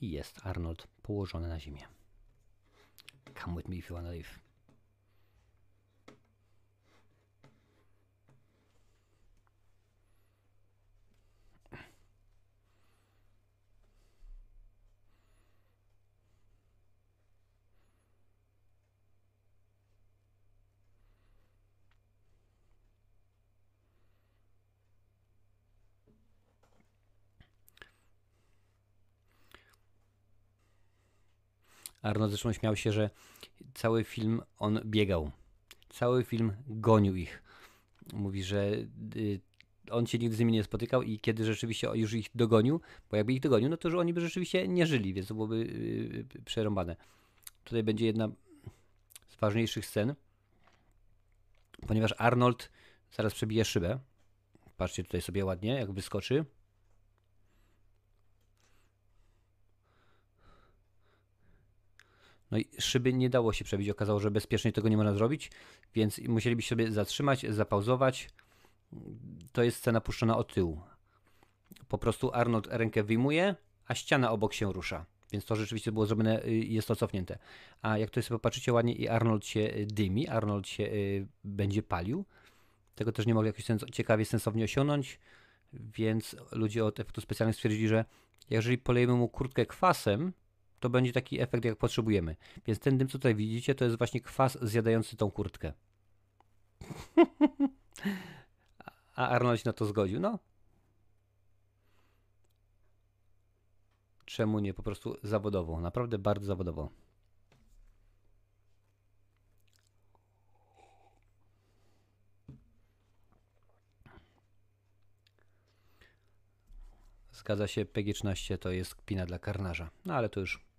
I jest Arnold położony na ziemię. Come with me if you wanna live. Arnold zresztą śmiał się, że cały film on biegał. Cały film gonił ich. Mówi, że y, on się nigdy z nimi nie spotykał i kiedy rzeczywiście już ich dogonił, bo jakby ich dogonił, no to że oni by rzeczywiście nie żyli, więc to byłoby y, przerąbane. Tutaj będzie jedna z ważniejszych scen, ponieważ Arnold zaraz przebije szybę. Patrzcie tutaj sobie ładnie, jak wyskoczy. No i szyby nie dało się przebić. Okazało, że bezpiecznie tego nie można zrobić, więc musielibyście sobie zatrzymać, zapauzować. To jest scena puszczona od tyłu. Po prostu Arnold rękę wyjmuje, a ściana obok się rusza. Więc to rzeczywiście było zrobione, y, jest to cofnięte. A jak to sobie popatrzycie ładnie i Arnold się y, dymi, Arnold się y, będzie palił. Tego też nie mogli jakoś sens ciekawie, sensownie osiągnąć, więc ludzie od efektów specjalnych stwierdzili, że jeżeli polejemy mu kurtkę kwasem, to będzie taki efekt, jak potrzebujemy. Więc ten dym, co tutaj widzicie, to jest właśnie kwas zjadający tą kurtkę. A Arnold się na to zgodził. No. Czemu nie? Po prostu zawodowo. Naprawdę bardzo zawodowo. Zgadza się, PG-13 to jest kpina dla karnarza. No ale to już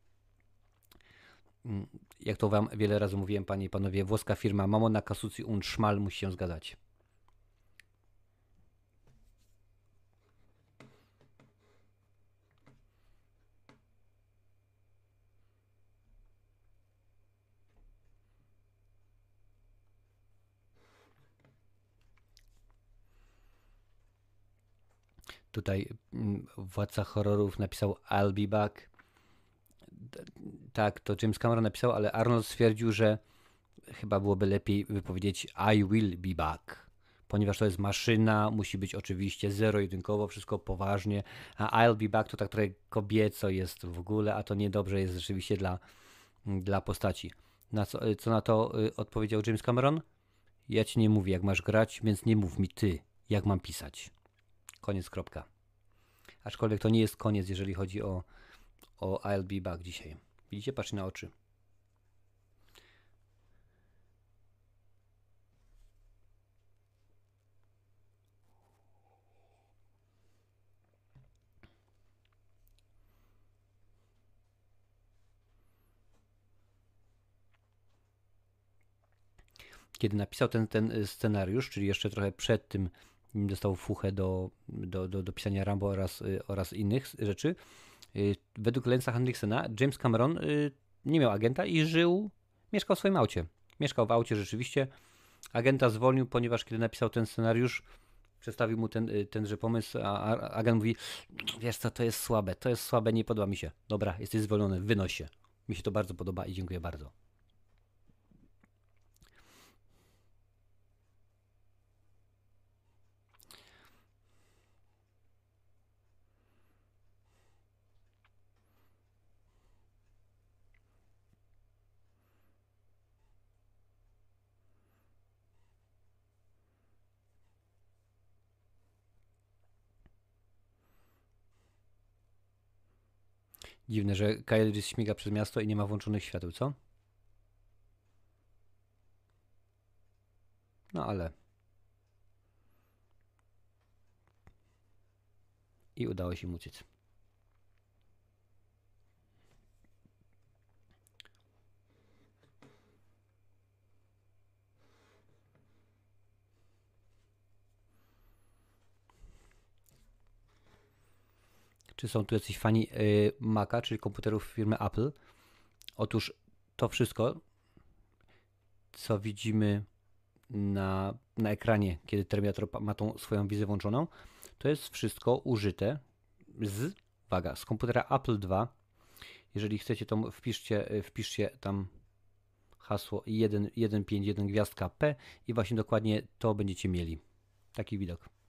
jak to wam wiele razy mówiłem, panie i panowie, włoska firma Mamona Kasuci und Schmal musi się zgadzać. Tutaj mm, władca horrorów napisał I'll be back tak, to James Cameron napisał, ale Arnold stwierdził, że chyba byłoby lepiej wypowiedzieć I will be back, ponieważ to jest maszyna, musi być oczywiście zero-jedynkowo, wszystko poważnie, a I'll be back to tak trochę kobieco jest w ogóle, a to niedobrze jest rzeczywiście dla, dla postaci. Na co, co na to y, odpowiedział James Cameron? Ja ci nie mówię, jak masz grać, więc nie mów mi ty, jak mam pisać. Koniec, kropka. Aczkolwiek to nie jest koniec, jeżeli chodzi o o I'll be back dzisiaj. Widzicie? Patrz na oczy. Kiedy napisał ten, ten scenariusz, czyli jeszcze trochę przed tym, dostał fuchę do, do, do, do pisania Rambo oraz, oraz innych rzeczy, Y, według Lensa Hendricksena James Cameron y, nie miał agenta i żył, mieszkał w swoim aucie. Mieszkał w aucie rzeczywiście. Agenta zwolnił, ponieważ kiedy napisał ten scenariusz, przedstawił mu ten, y, tenże pomysł, a agent mówi, wiesz co, to jest słabe, to jest słabe, nie podoba mi się. Dobra, jesteś zwolniony, wynoś się. Mi się to bardzo podoba i dziękuję bardzo. Dziwne, że Kyle śmiga przez miasto i nie ma włączonych świateł, co? No ale... I udało się uciec. Czy są tu jacyś fani y, Maca, czyli komputerów firmy Apple. Otóż to wszystko, co widzimy na, na ekranie, kiedy Terminator ma tą swoją wizję włączoną, to jest wszystko użyte z, uwaga, z komputera Apple II. Jeżeli chcecie, to wpiszcie, y, wpiszcie tam hasło 151 gwiazdka P i właśnie dokładnie to będziecie mieli. Taki widok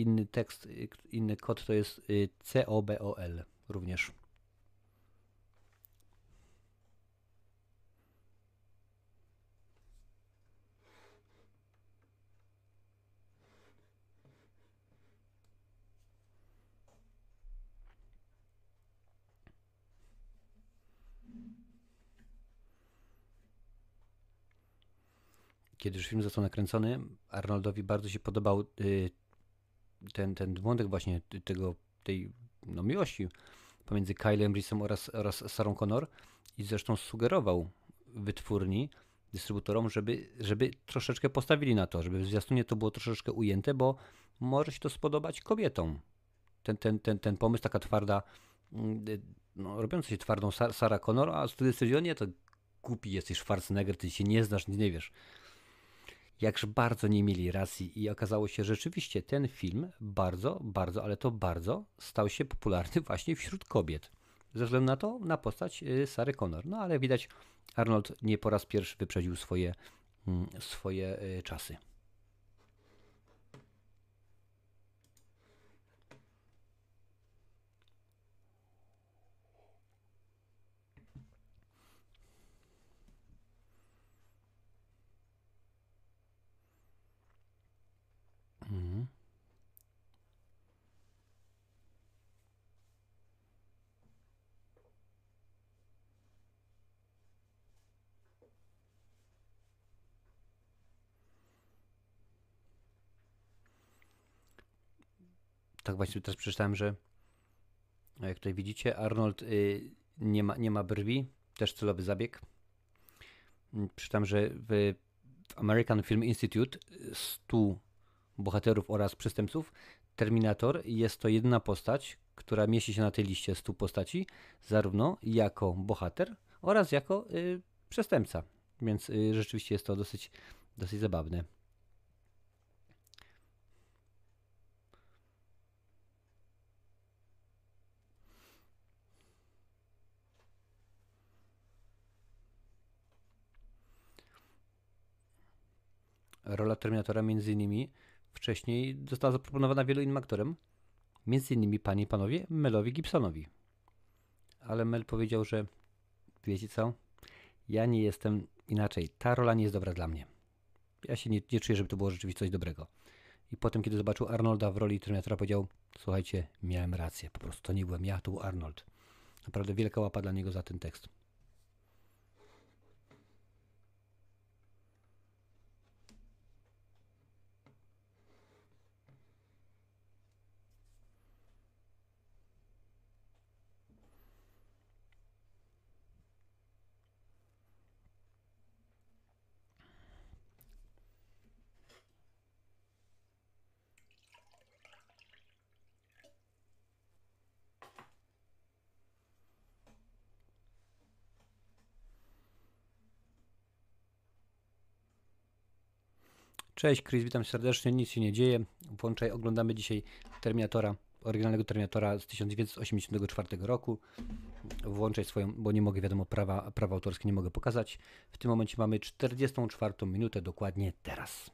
inny tekst, y, inny kod to jest y, COBOL również. kiedy już film został nakręcony, Arnoldowi bardzo się podobał y, ten, ten wątek właśnie tego, tej no, miłości pomiędzy Kylem Reese'em oraz, oraz Sarą Connor i zresztą sugerował wytwórni, dystrybutorom, żeby, żeby troszeczkę postawili na to, żeby w zwiastunie to było troszeczkę ujęte, bo może się to spodobać kobietom. Ten, ten, ten, ten pomysł, taka twarda, mm, no, robiąca się twardą Sa- Sarah Connor, a wtedy stwierdził, nie, to głupi jesteś Schwarzenegger, ty się nie znasz, nie wiesz. Jakże bardzo nie mieli racji i okazało się, że rzeczywiście ten film bardzo, bardzo, ale to bardzo stał się popularny właśnie wśród kobiet. Ze względu na to, na postać y, Sary Connor. No ale widać, Arnold nie po raz pierwszy wyprzedził swoje, mm, swoje y, czasy. Tak właśnie też przeczytałem, że jak tutaj widzicie, Arnold y, nie, ma, nie ma brwi, też celowy zabieg. Mm, Przeczytałem, że w, w American Film Institute 100 bohaterów oraz przestępców Terminator jest to jedyna postać, która mieści się na tej liście 100 postaci, zarówno jako bohater oraz jako y, przestępca. Więc y, rzeczywiście jest to dosyć, dosyć zabawne. Rola Terminatora między innymi wcześniej została zaproponowana wielu innym aktorem, między innymi panie i panowie Melowi Gibsonowi. Ale Mel powiedział, że wiecie co, ja nie jestem inaczej, ta rola nie jest dobra dla mnie. Ja się nie, nie czuję, żeby to było rzeczywiście coś dobrego. I potem, kiedy zobaczył Arnolda w roli Terminatora, powiedział, słuchajcie, miałem rację, po prostu to nie byłem ja, to był Arnold. Naprawdę wielka łapa dla niego za ten tekst. Cześć Chris, witam serdecznie, nic się nie dzieje. Włączaj, oglądamy dzisiaj Terminatora, oryginalnego Terminatora z 1984 roku. Włączaj swoją, bo nie mogę, wiadomo, prawa, prawa autorskie nie mogę pokazać. W tym momencie mamy 44 minutę, dokładnie teraz.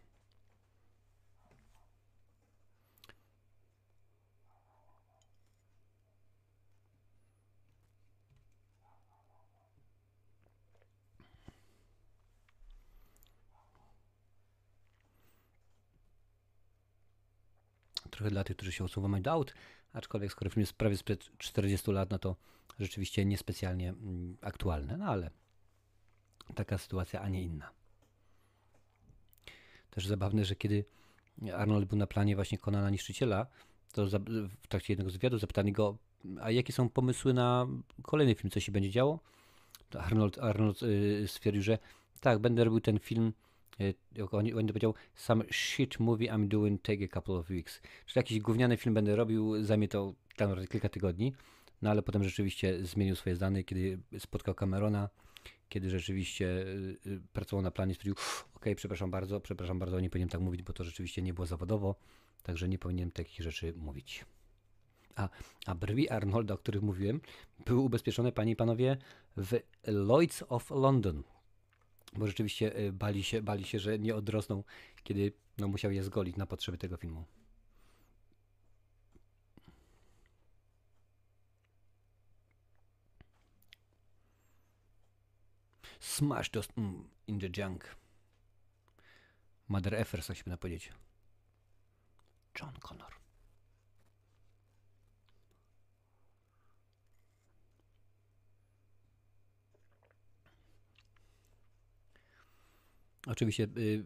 Trochę dla tych, którzy się usuwają do aut, aczkolwiek skoro film jest prawie sprzed 40 lat, no to rzeczywiście niespecjalnie mm, aktualne, no ale taka sytuacja, a nie inna. Też zabawne, że kiedy Arnold był na planie właśnie Konana Niszczyciela, to w trakcie jednego z wywiadów zapytani go, a jakie są pomysły na kolejny film, co się będzie działo? To Arnold, Arnold y, stwierdził, że tak, będę robił ten film on, on powiedział, some shit movie I'm doing take a couple of weeks. Czyli jakiś gówniany film będę robił, zajmie to naprawdę kilka tygodni, no ale potem rzeczywiście zmienił swoje zdanie, kiedy spotkał Camerona, kiedy rzeczywiście y, y, pracował na planie, stwierdził, okej, przepraszam bardzo, przepraszam bardzo, nie powinienem tak mówić, bo to rzeczywiście nie było zawodowo, także nie powinienem takich rzeczy mówić. A, a brwi Arnolda, o których mówiłem, były ubezpieczone, panie i panowie, w Lloyds of London, bo rzeczywiście y, bali się, bali się, że nie odrosną, kiedy no, musiał je zgolić na potrzeby tego filmu. Smash those mm, in the junk. Mother tak się powinno powiedzieć. John Connor. Oczywiście y,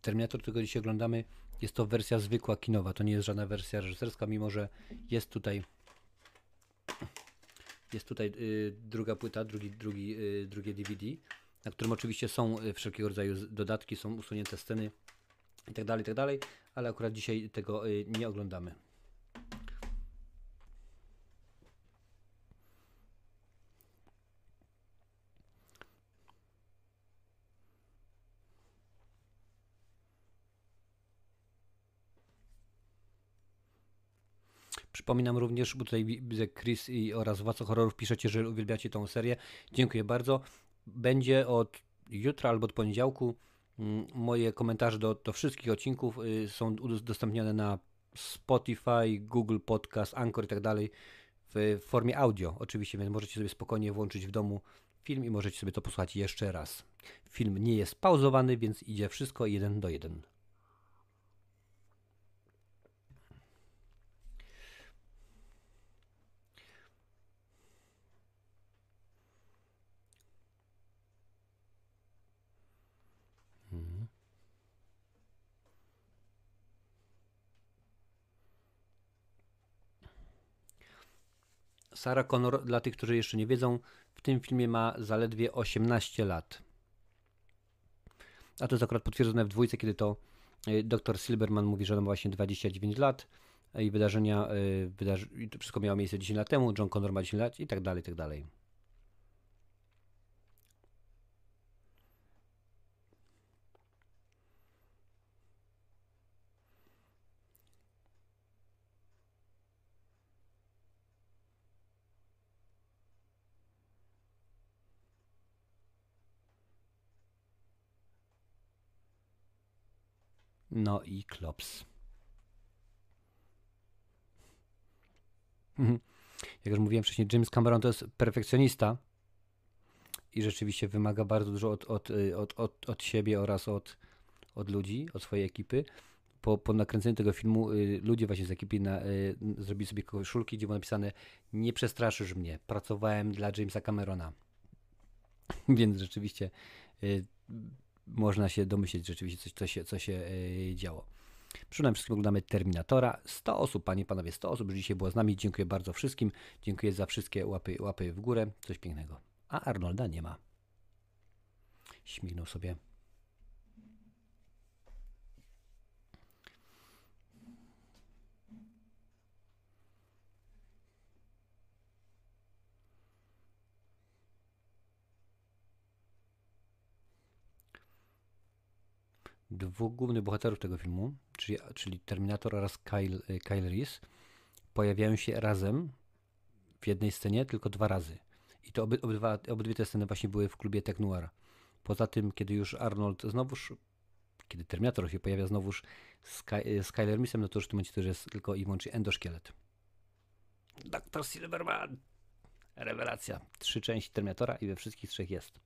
Terminator, którego dzisiaj oglądamy, jest to wersja zwykła kinowa, to nie jest żadna wersja reżyserska, mimo że jest tutaj jest tutaj y, druga płyta, drugi, drugi, y, drugie DVD, na którym oczywiście są wszelkiego rodzaju dodatki, są usunięte sceny i tak dalej, i tak ale akurat dzisiaj tego nie oglądamy. Przypominam również, bo tutaj widzę Chris i oraz Władca Horrorów piszecie, że uwielbiacie tą serię. Dziękuję bardzo. Będzie od jutra albo od poniedziałku. mm, Moje komentarze do, do wszystkich odcinków y, są udostępniane na Spotify, Google Podcast, Anchor i tak dalej w formie audio. Oczywiście, więc możecie sobie spokojnie włączyć w domu film i możecie sobie to posłuchać jeszcze raz. Film nie jest pauzowany, więc idzie wszystko jeden do jeden. Sarah Connor, dla tych, którzy jeszcze nie wiedzą, w tym filmie ma zaledwie 18 lat. A to jest akurat potwierdzone w dwójce, kiedy to y, dr Silberman mówi, że ona ma właśnie 29 lat i wydarzenia, y, wydarzy wszystko miało miejsce 10 lat temu, John Connor ma 10 lat i tak dalej, i tak dalej. No i klops. Jak już mówiłem wcześniej, James Cameron to jest perfekcjonista i rzeczywiście wymaga bardzo dużo od, od, y, od, od, od siebie oraz od, od ludzi, od swojej ekipy. Po, po nakręceniu tego filmu y, ludzie właśnie z ekipy na, y, zrobili sobie koszulki, gdzie było napisane nie przestraszysz mnie, pracowałem dla Jamesa Camerona. Więc rzeczywiście y, można się domyśleć rzeczywiście, coś, co się, co się y, działo. Przede wszystkim oglądamy Terminatora. 100 osób, panie panowie, 100 osób już dzisiaj było z nami. Dziękuję bardzo wszystkim. Dziękuję za wszystkie łapy, łapy w górę. Coś pięknego. A Arnolda nie ma. Śmignął sobie. Dwóch głównych bohaterów tego filmu, czyli, czyli Terminator oraz Kyle, y, Kyle Reese, pojawiają się razem w jednej scenie tylko dwa razy. I to oby, obydwa, obydwie te sceny właśnie były w klubie Tech Noir. Poza tym, kiedy już Arnold znowuż, kiedy Terminator się pojawia znowuż z, Ky, y, z Kyler Reese'em, no to już w tym momencie już jest tylko i wyłącznie endoszkielet. Dr. Silverman! Rewelacja. Trzy części Terminatora i we wszystkich trzech jest.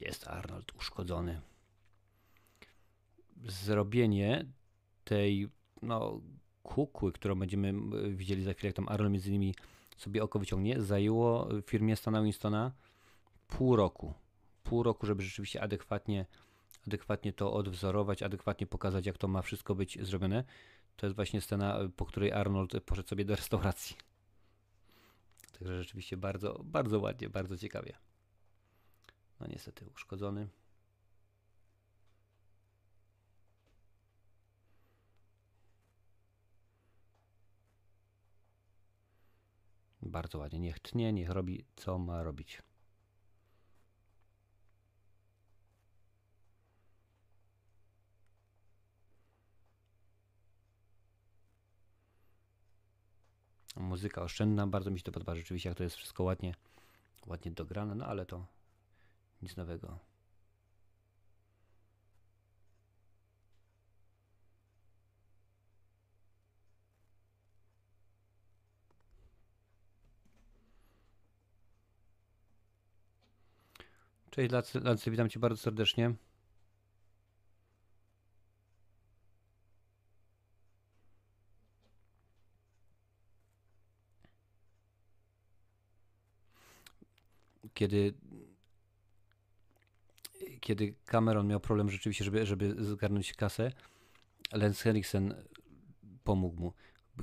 Jest Arnold uszkodzony. Zrobienie tej no, kukły, którą będziemy widzieli za chwilę, jak tam Arnold między innymi sobie oko wyciągnie, zajęło firmie Stana Winstona pół roku. Pół roku, żeby rzeczywiście adekwatnie, adekwatnie to odwzorować, adekwatnie pokazać, jak to ma wszystko być zrobione. To jest właśnie scena, po której Arnold poszedł sobie do restauracji. Także rzeczywiście bardzo, bardzo ładnie, bardzo ciekawie. No niestety uszkodzony. Bardzo ładnie. Niech tnie, niech robi co ma robić. Muzyka oszczędna, bardzo mi się to podoba rzeczywiście, jak to jest wszystko ładnie, ładnie dograne, no ale to nic nowego. Cześć Lacy, Lacy, witam Cię bardzo serdecznie. Kiedy kiedy Cameron miał problem rzeczywiście, żeby, żeby zgarnąć kasę, Lance Henriksen pomógł mu.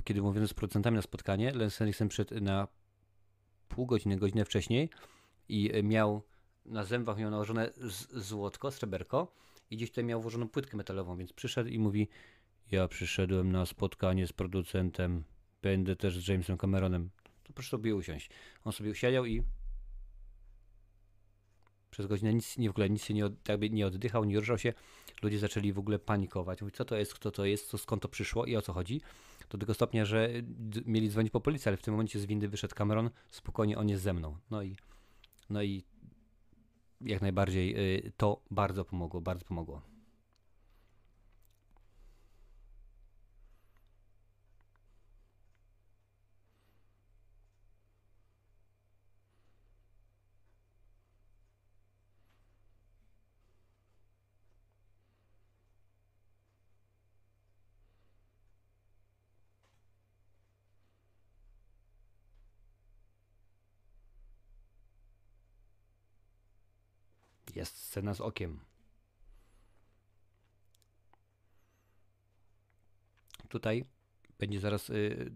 Kiedy mówiono z producentami na spotkanie, Lance Henriksen przyszedł na pół godziny, godzinę wcześniej i miał na zębach miał nałożone złotko, sreberko i gdzieś tutaj miał włożoną płytkę metalową, więc przyszedł i mówi ja przyszedłem na spotkanie z producentem, będę też z Jamesem Cameronem. To proszę sobie usiąść. On sobie usiedział i przez godzinę nic, nie w ogóle nic się nie, jakby nie oddychał, nie ruszał się. Ludzie zaczęli w ogóle panikować. Mówić, co to jest, kto to jest, co, skąd to przyszło i o co chodzi. Do tego stopnia, że mieli dzwonić po policję, ale w tym momencie z windy wyszedł Cameron, spokojnie on jest ze mną. No i, no i jak najbardziej y, to bardzo pomogło, bardzo pomogło. Jest scena z okiem. Tutaj będzie zaraz, y,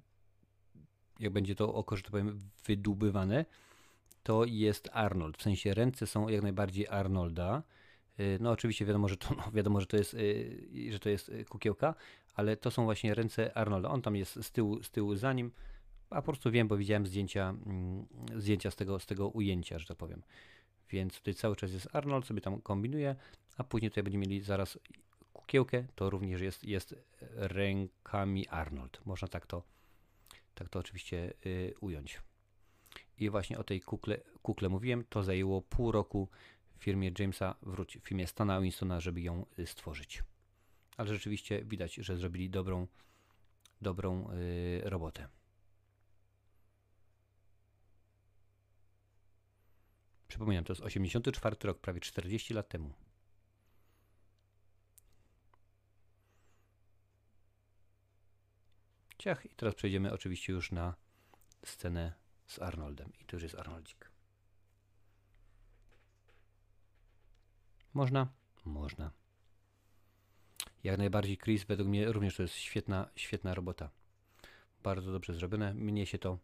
jak będzie to oko, że tak powiem, wydłubywane, to jest Arnold. W sensie ręce są jak najbardziej Arnolda. Y, No oczywiście wiadomo, że to, no, wiadomo, że to jest, y, że to jest kukiełka, ale to są właśnie ręce Arnolda. On tam jest z tyłu, z tyłu za nim, a po prostu wiem, bo widziałem zdjęcia, mm, zdjęcia z tego, z tego ujęcia, że tak powiem. Więc tutaj cały czas jest Arnold, sobie tam kombinuje, a później tutaj będziemy mieli zaraz kukiełkę, to również jest, jest rękami Arnold. Można tak to, tak to oczywiście y, ująć. I właśnie o tej kukle, kukle mówiłem, to zajęło pół roku firmie Jamesa, wróć, w firmie Stana Winstona, żeby ją y, stworzyć. Ale rzeczywiście widać, że zrobili dobrą, dobrą y, robotę. Przypominam, to jest 84 rok, prawie 40 lat temu. Ciach, i teraz przejdziemy oczywiście już na scenę z Arnoldem. I tu już jest Arnoldzik. Można? Można. Jak najbardziej Chris, według mnie również to jest świetna, świetna robota. Bardzo dobrze zrobione. Mnie się to,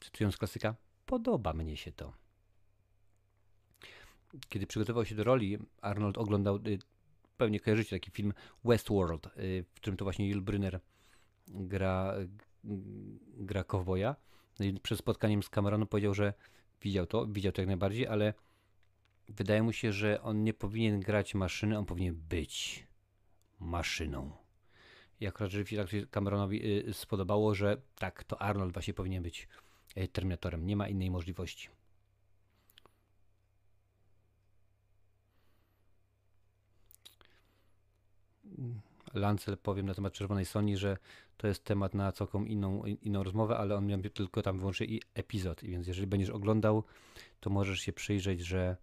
cytując klasyka, podoba mnie się to kiedy przygotował się do roli, Arnold oglądał, y, pewnie kojarzycie taki film Westworld, y, w którym to właśnie Yul Brynner gra, y, gra kowboja. No i przed spotkaniem z Cameronem powiedział, że widział to, widział to jak najbardziej, ale wydaje mu się, że on nie powinien grać maszyny, on powinien być maszyną. I akurat rzeczywiście tak się Cameronowi spodobało, że tak, to Arnold właśnie powinien być Terminatorem. Nie ma innej możliwości. Lancel powiem na temat Czerwonej Soni, że to jest temat na całkiem inną, inną rozmowę, ale on miał tylko tam wyłącznie i epizod, więc jeżeli będziesz oglądał, to możesz się przyjrzeć, że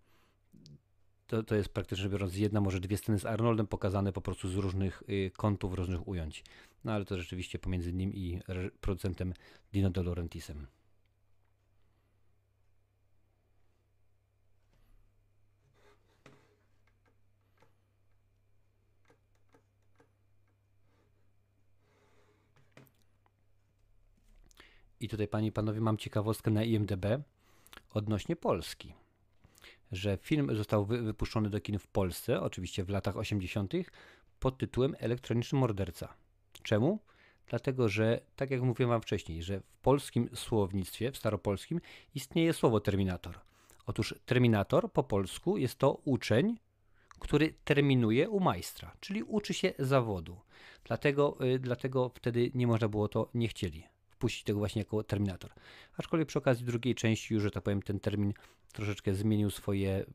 to, to jest praktycznie biorąc jedna, może dwie sceny z Arnoldem pokazane po prostu z różnych y, kątów, różnych ujęć. No ale to rzeczywiście pomiędzy nim i producentem Dino De Laurentiisem. I tutaj, panie i panowie, mam ciekawostkę na IMDb odnośnie Polski. Że film został wy, wypuszczony do kin w Polsce, oczywiście w latach 80., pod tytułem Elektroniczny Morderca. Czemu? Dlatego, że tak jak mówiłem wam wcześniej, że w polskim słownictwie, w staropolskim, istnieje słowo terminator. Otóż terminator po polsku jest to uczeń, który terminuje u majstra, czyli uczy się zawodu. Dlatego, y, dlatego wtedy nie można było to, nie chcieli wpuścić tego właśnie jako terminator. Aczkolwiek przy okazji drugiej części już, że tak powiem, ten termin troszeczkę zmienił swoje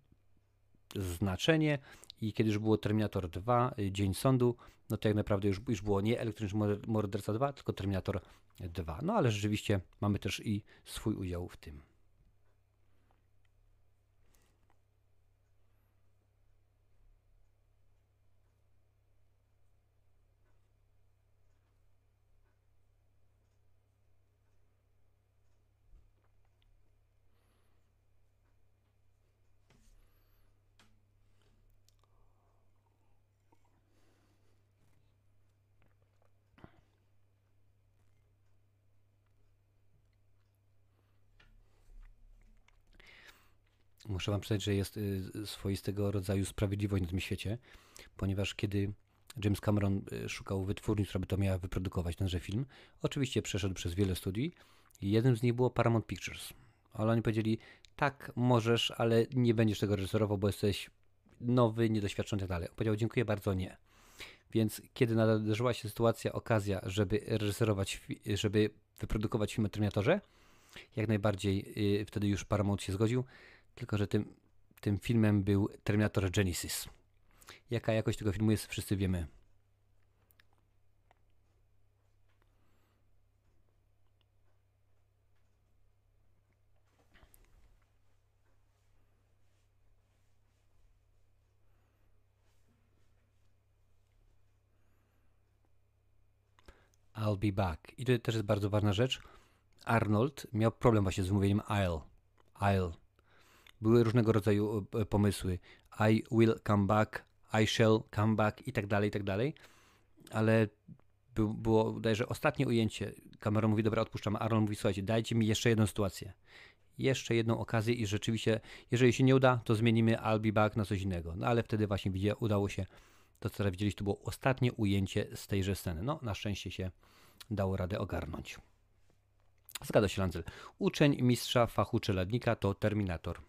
znaczenie i kiedy już było Terminator 2, y, Dzień Sądu, no to jak naprawdę już, już było nie Elektroniczny Mor- Morderca 2, tylko Terminator 2. No ale rzeczywiście mamy też i swój udział w tym. Muszę wam przyznać, że jest y, swoistego rodzaju sprawiedliwość na tym świecie, ponieważ kiedy James Cameron y, szukał wytwórni, która by to miała wyprodukować, tenże film, oczywiście przeszedł przez wiele studii i jednym z nich było Paramount Pictures. Ale oni powiedzieli, tak, możesz, ale nie będziesz tego reżyserował, bo jesteś nowy, niedoświadczony i tak powiedział, dziękuję bardzo, nie. Więc kiedy nadarzyła się sytuacja, okazja, żeby reżyserować, żeby wyprodukować film o Terminatorze, jak najbardziej y, wtedy już Paramount się zgodził, tylko że tym, tym filmem był Terminator Genesis. Jaka jakość tego filmu jest, wszyscy wiemy. I'll be back. I to też jest bardzo ważna rzecz. Arnold miał problem właśnie z mówieniem I'll. I'll. Były różnego rodzaju e, pomysły. I will come back, I shall come back i tak dalej, i tak dalej. Ale był, było, bodajże ostatnie ujęcie. Cameron mówi, dobra, odpuszczam. Arnold mówi, słuchajcie, dajcie mi jeszcze jedną sytuację. Jeszcze jedną okazję i rzeczywiście, jeżeli się nie uda, to zmienimy I'll be back na coś innego. No ale wtedy właśnie widzie, udało się to, co teraz widzieliście, to było ostatnie ujęcie z tejże sceny. No, na szczęście się dało radę ogarnąć. Zgadza się Lancel. Uczeń mistrza fachu czeladnika to Terminator.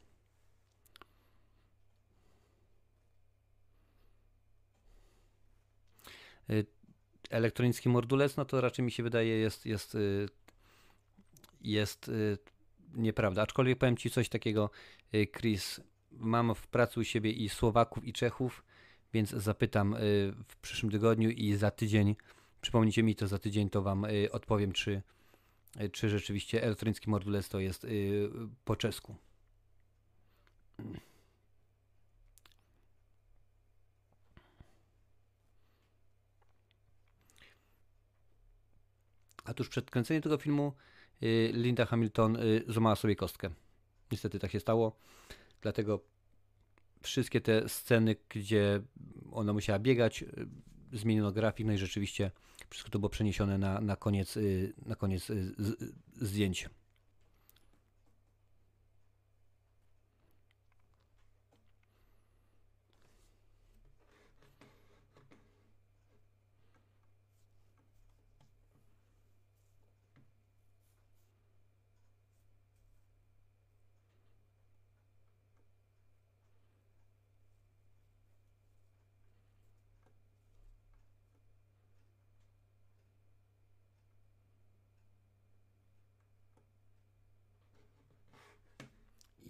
Elektronicki mordulec, no to raczej mi się wydaje jest, jest, y, jest y, nieprawda. Aczkolwiek powiem Ci coś takiego, y, Chris, mam w pracy u siebie i Słowaków, i Czechów, więc zapytam w przyszłym tygodniu i za tydzień, przypomnijcie mi to za tydzień, to Wam odpowiem, czy, czy rzeczywiście elektronicki mordulec to jest po czesku. A tuż przed kręceniem tego filmu y, Linda Hamilton y, złamała sobie kostkę. Niestety tak się stało, dlatego wszystkie te sceny, gdzie ona musiała biegać, y, zmieniono grafik, no i rzeczywiście wszystko to było przeniesione na, na koniec, na koniec zdjęć.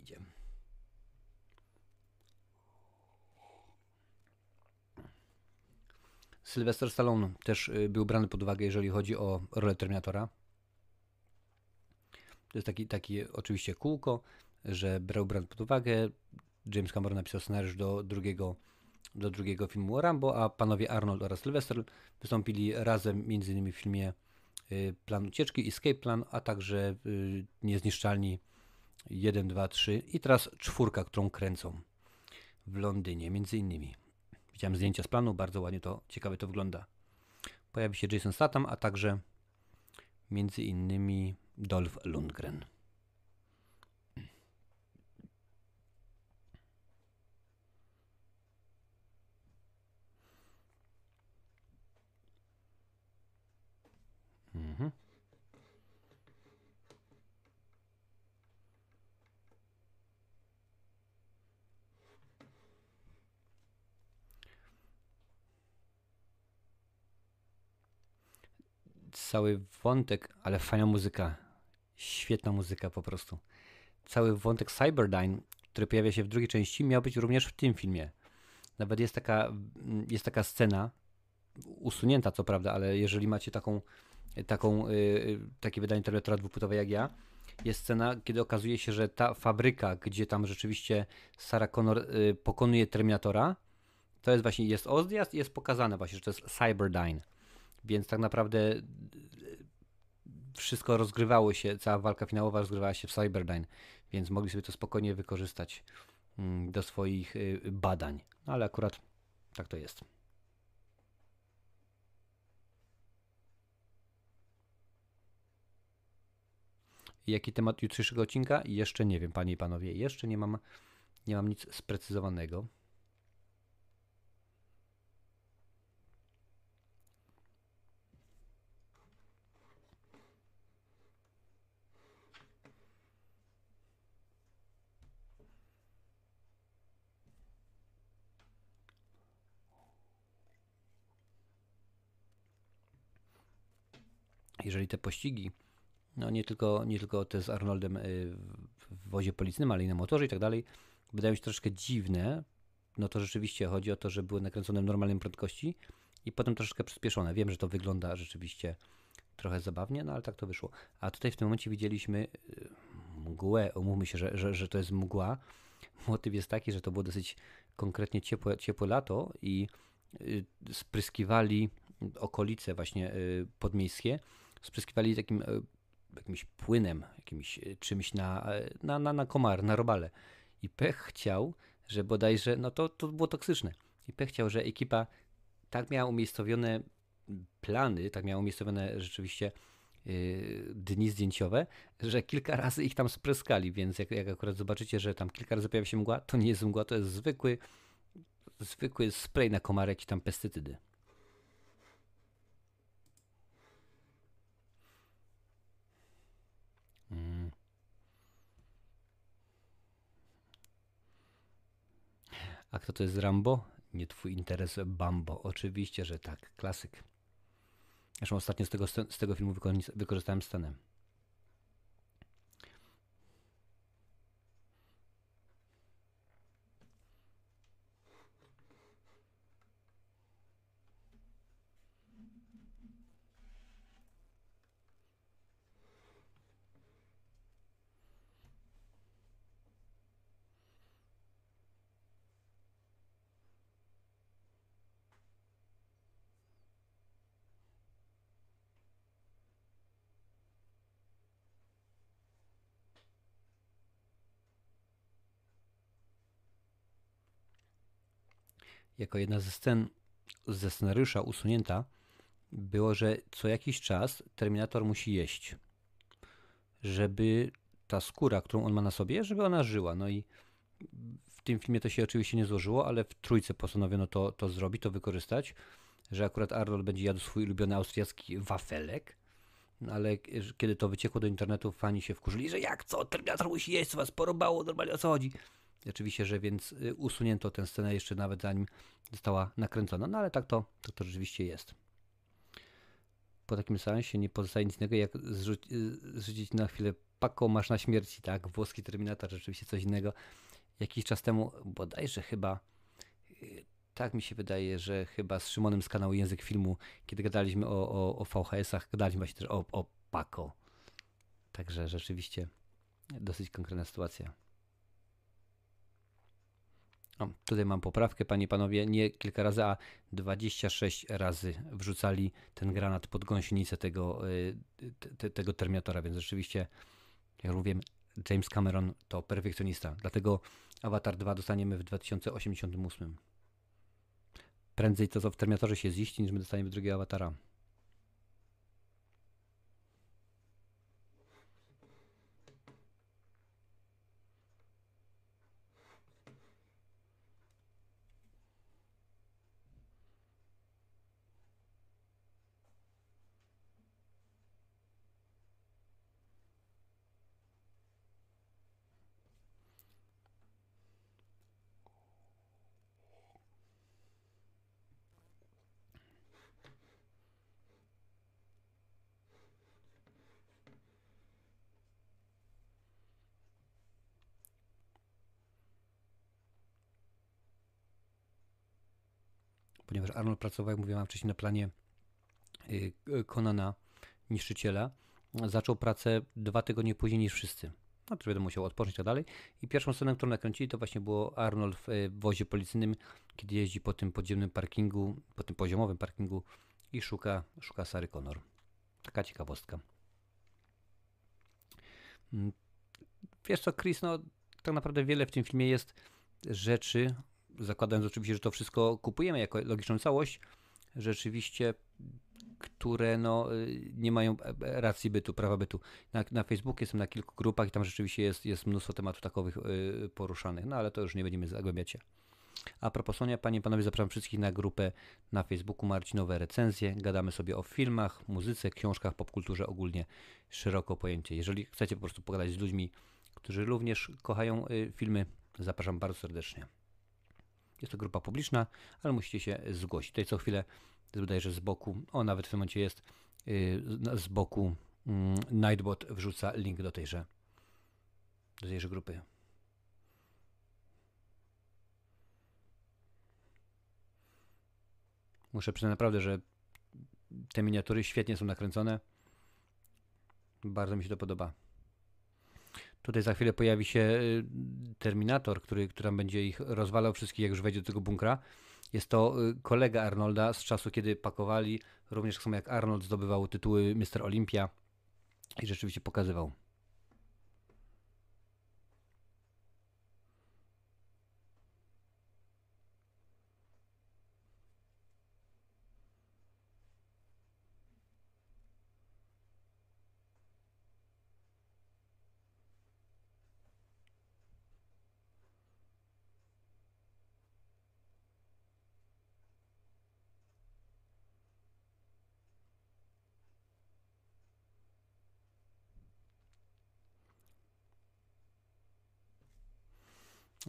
Idzie. Sylwester Stallone też y, był brany pod uwagę, jeżeli chodzi o rolę Terminatora. To jest taki, taki oczywiście kółko, że brał brany pod uwagę. James Cameron napisał scenariusz do drugiego, do drugiego filmu o Rambo, a panowie Arnold oraz Sylvester wystąpili razem m.in. w filmie y, Plan Ucieczki, Escape Plan, a także y, Niezniszczalni 1, 2, 3 i teraz czwórka, którą kręcą w Londynie, między innymi. Widziałem zdjęcia z planu, bardzo ładnie to, ciekawie to wygląda. Pojawi się Jason Statham, a także między innymi Dolph Lundgren. Cały wątek, ale fajna muzyka. Świetna muzyka po prostu. Cały wątek Cyberdyne, który pojawia się w drugiej części, miał być również w tym filmie. Nawet jest taka, jest taka scena, usunięta co prawda, ale jeżeli macie taką, taką, yy, takie wydanie Terminatora dwupłytowe jak ja, jest scena, kiedy okazuje się, że ta fabryka, gdzie tam rzeczywiście Sarah Connor yy, pokonuje Terminatora, to jest właśnie, jest odjazd i jest pokazane właśnie, że to jest Cyberdyne. Więc tak naprawdę y, wszystko rozgrywało się, cała walka finałowa rozgrywała się w Cyberdyne, więc mogli sobie to spokojnie wykorzystać mm, do swoich y, badań. No ale akurat tak to jest. Jaki temat jutrzejszego odcinka? Jeszcze nie wiem, panie i panowie. Jeszcze nie mam Nie mam nic sprecyzowanego. Jeżeli te pościgi, no nie tylko, nie tylko te z Arnoldem y, w- wozie policyjnym, ale i na motorze i tak dalej, wydają się troszkę dziwne, no to rzeczywiście chodzi o to, że były nakręcone w normalnej prędkości i potem troszeczkę przyspieszone. Wiem, że to wygląda rzeczywiście trochę zabawnie, no ale tak to wyszło. A tutaj w tym momencie widzieliśmy y, mgłę, umówmy się, że, że, że to jest mgła. Motyw jest taki, że to było dosyć konkretnie ciepłe, ciepłe lato i y, spryskiwali okolice właśnie podmiejskie, spryskiwali takim y, jakimś płynem, jakimś y, czymś na, e, na, na, na komar, na robale. I Pech chciał, że bodajże, no to, to było toksyczne. I Pech chciał, że ekipa tak miała umiejscowione plany, tak miała umiejscowione rzeczywiście dni zdjęciowe, że kilka razy ich tam spryskali, więc jak, jak akurat zobaczycie, że tam kilka razy pojawia się mgła, to nie jest mgła, to jest zwykły zwykły spray na komary, jakieś tam pestycydy. A kto to jest Rambo? Nie twój interes, Bambo. Oczywiście, że tak. Klasyk. Zresztą ostatnio z tego, z tego filmu wykorzys- wykorzystałem scenę. Jako jedna ze scen ze scenariusza usunięta było, że co jakiś czas Terminator musi jeść, żeby ta skóra, którą on ma na sobie, żeby ona żyła. No i w tym filmie to się oczywiście nie złożyło, ale w trójce postanowiono to, to zrobić, to wykorzystać, że akurat Arnold będzie jadł swój ulubiony austriacki wafelek, no ale kiedy to wyciekło do internetu, fani się wkurzyli, że jak co, Terminator musi jeść, co was porobało, normalnie o co chodzi. Oczywiście, że więc y, usunięto tę scenę jeszcze nawet zanim została nakręcona. No ale tak to, tak to rzeczywiście jest. Po takim seansie nie pozostaje nic innego, jak zrzuć, y, zrzucić na chwilę Paco, masz na śmierci, tak? Włoski Terminator, rzeczywiście coś innego. Jakiś czas temu, bodajże chyba, y, tak mi się wydaje, że chyba z Szymonem z kanału Język Filmu, kiedy gadaliśmy o, o, o VHS-ach, gadaliśmy właśnie też o, o Paco. Także rzeczywiście dosyć konkretna sytuacja. O, tutaj mam poprawkę, panie panowie, nie kilka razy, a 26 razy wrzucali ten granat pod gąsienicę tego, y, te, te, tego Terminatora, więc rzeczywiście, jak mówię, James Cameron to perfekcjonista, dlatego Avatar 2 dostaniemy w 2088. Prędzej to co w Terminatorze się ziści, niż my dostaniemy drugiego Avatara. ponieważ Arnold pracował, jak mówiłem wcześniej, na planie y, Conana, niszczyciela, zaczął pracę dwa tygodnie później niż wszyscy. No to wiadomo, musiał odpocząć i tak dalej. I pierwszą scenę, którą nakręcili, to właśnie było Arnold w y, wozie policyjnym, kiedy jeździ po tym podziemnym parkingu, po tym poziomowym parkingu i szuka, szuka Sary Connor. Taka ciekawostka. Mm, Wiesz co, Chris, no tak naprawdę wiele w tym filmie jest rzeczy, zakładając oczywiście, że to wszystko kupujemy jako logiczną całość, rzeczywiście które no, y, nie mają e, e, racji bytu, prawa bytu. Na, na Facebooku jestem na kilku grupach i tam rzeczywiście jest, jest mnóstwo tematów takowych y, poruszanych, no ale to już nie będziemy zagłębiać się. A propos Sonia, panie i panowie, zapraszam wszystkich na grupę na Facebooku Marcinowe Recenzje. Gadamy sobie o filmach, muzyce, książkach, popkulturze ogólnie szeroko pojęcie. Jeżeli chcecie po prostu pogadać z ludźmi, którzy również kochają y, filmy, zapraszam bardzo serdecznie. Jest to grupa publiczna, ale musicie się zgłosić. Tutaj co chwilę wydaje, że z boku, o nawet w tym momencie jest y, z- boku mm, Nightbot wrzuca link do tejże, do tejże grupy. Muszę przyznać naprawdę, że te miniatury świetnie są nakręcone. Bardzo mi się to podoba. Tutaj za chwilę pojawi się y, Terminator, który, który będzie ich rozwalał wszystkich, jak już wejdzie do tego bunkra. Jest to y, kolega Arnolda z czasu, kiedy pakowali, również tak samo jak Arnold zdobywał tytuły Mr. Olympia i rzeczywiście pokazywał.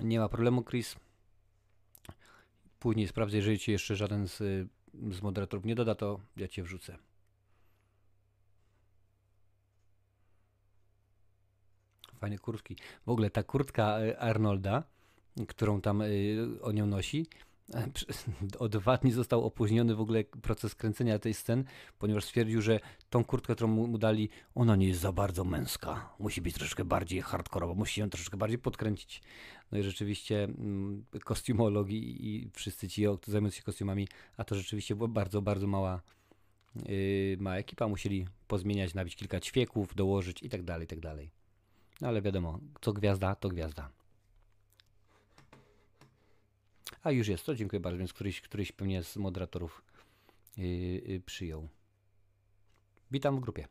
Nie ma problemu, Chris. Później sprawdzę, jeżeli ci jeszcze żaden z, z moderatorów nie doda, to ja cię wrzucę. Fajne kurtki. W ogóle ta kurtka y, Arnolda, którą tam y, o nią nosi, e, o dwa dni został opóźniony w ogóle proces kręcenia tej scen, ponieważ stwierdził, że tą kurtkę, którą mu, dali, ona nie jest za bardzo męska. Musi być troszeczkę bardziej hardkorowa, musi ją troszeczkę bardziej podkręcić. No i rzeczywiście mm, kostiumolog i, wszyscy ci, którzy zajmują się kostiumami, a to rzeczywiście była bardzo, bardzo mała, yy, mała ekipa. Musieli pozmieniać, nabić kilka ćwieków, dołożyć i tak dalej, tak dalej. No ale wiadomo, co gwiazda, to gwiazda. A już jest to, dziękuję bardzo, więc któryś, któryś pewnie z moderatorów yy, yy, przyjął. Witam w grupie.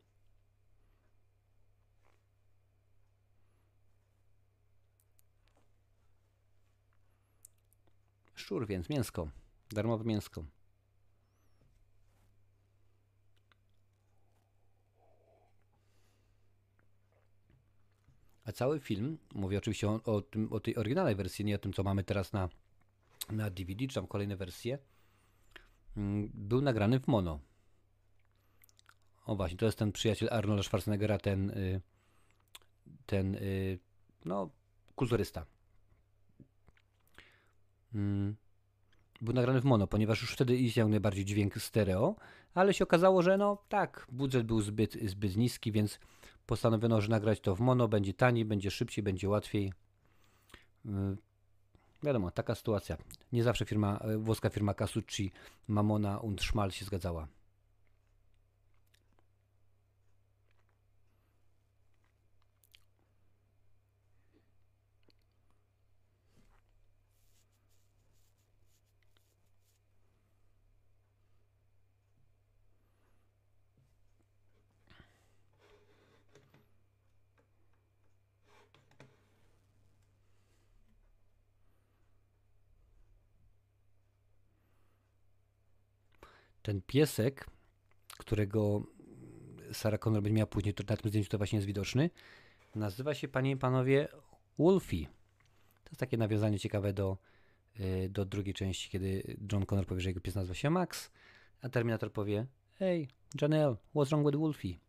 Szczur, więc mięsko. Darmowe mięsko. A cały film, mówię oczywiście o, o, tym, o tej oryginalnej wersji, nie o tym, co mamy teraz na, na DVD, czy tam kolejne wersje, mm, był nagrany w mono. O właśnie, to jest ten przyjaciel Arnolda Schwarzeneggera, ten, y, ten y, no, kulturysta. Mm, Był nagrany w mono, ponieważ już wtedy istniał najbardziej dźwięk stereo, ale się okazało, że no tak, budżet był zbyt, zbyt niski, więc postanowiono, że nagrać to w mono, będzie taniej, będzie szybciej, będzie łatwiej. Wiadomo, taka sytuacja. Nie zawsze firma, y, włoska firma Casucci, Mamona und Schmal się zgadzała. Ten piesek, którego Sarah Connor będzie miała później, to na tym zdjęciu to właśnie jest widoczny, nazywa się, panie i panowie, Wolfie. To jest takie nawiązanie ciekawe do, y, do drugiej części, kiedy John Connor powie, że jego pies nazywa się Max, a Terminator powie, hey, Janelle, what's wrong with Wolfie?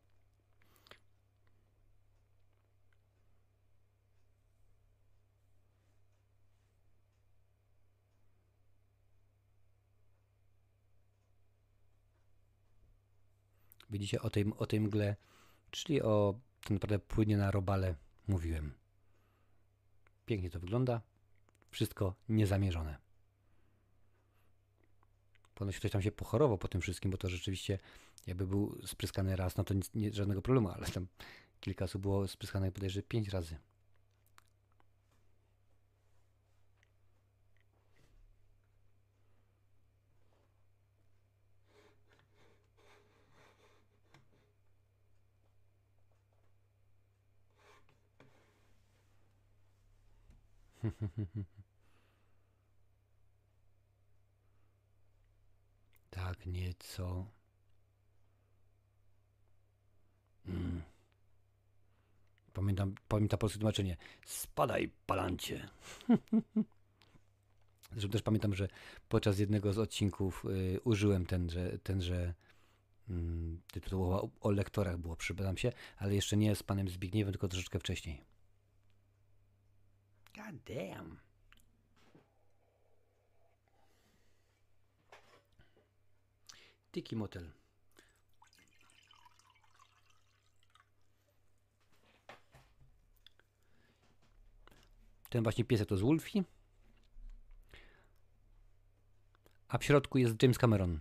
Widzicie, o tej, o tej mgle, czyli o tak naprawdę płynie na robale mówiłem. Pięknie to wygląda. Wszystko niezamierzone. Ponoć ktoś tam się pochorował po tym wszystkim, bo to rzeczywiście jakby był spryskany raz, no to nic, nie, żadnego problemu, ale tam kilka osób było spryskanych bodajże pięć razy. tak nieco. Mm. Pamiętam, pamiętam polskie tłumaczenie. Spadaj, palancie. Zresztą też pamiętam, że podczas jednego z odcinków y, użyłem tenże, tenże mm, tytułowa o, o lektorach było, przypadam się, ale jeszcze nie z panem Zbigniewem, tylko troszeczkę wcześniej. God damn. Tiki Motel. Ten właśnie piesek to z Wolfie. A w środku jest James Cameron.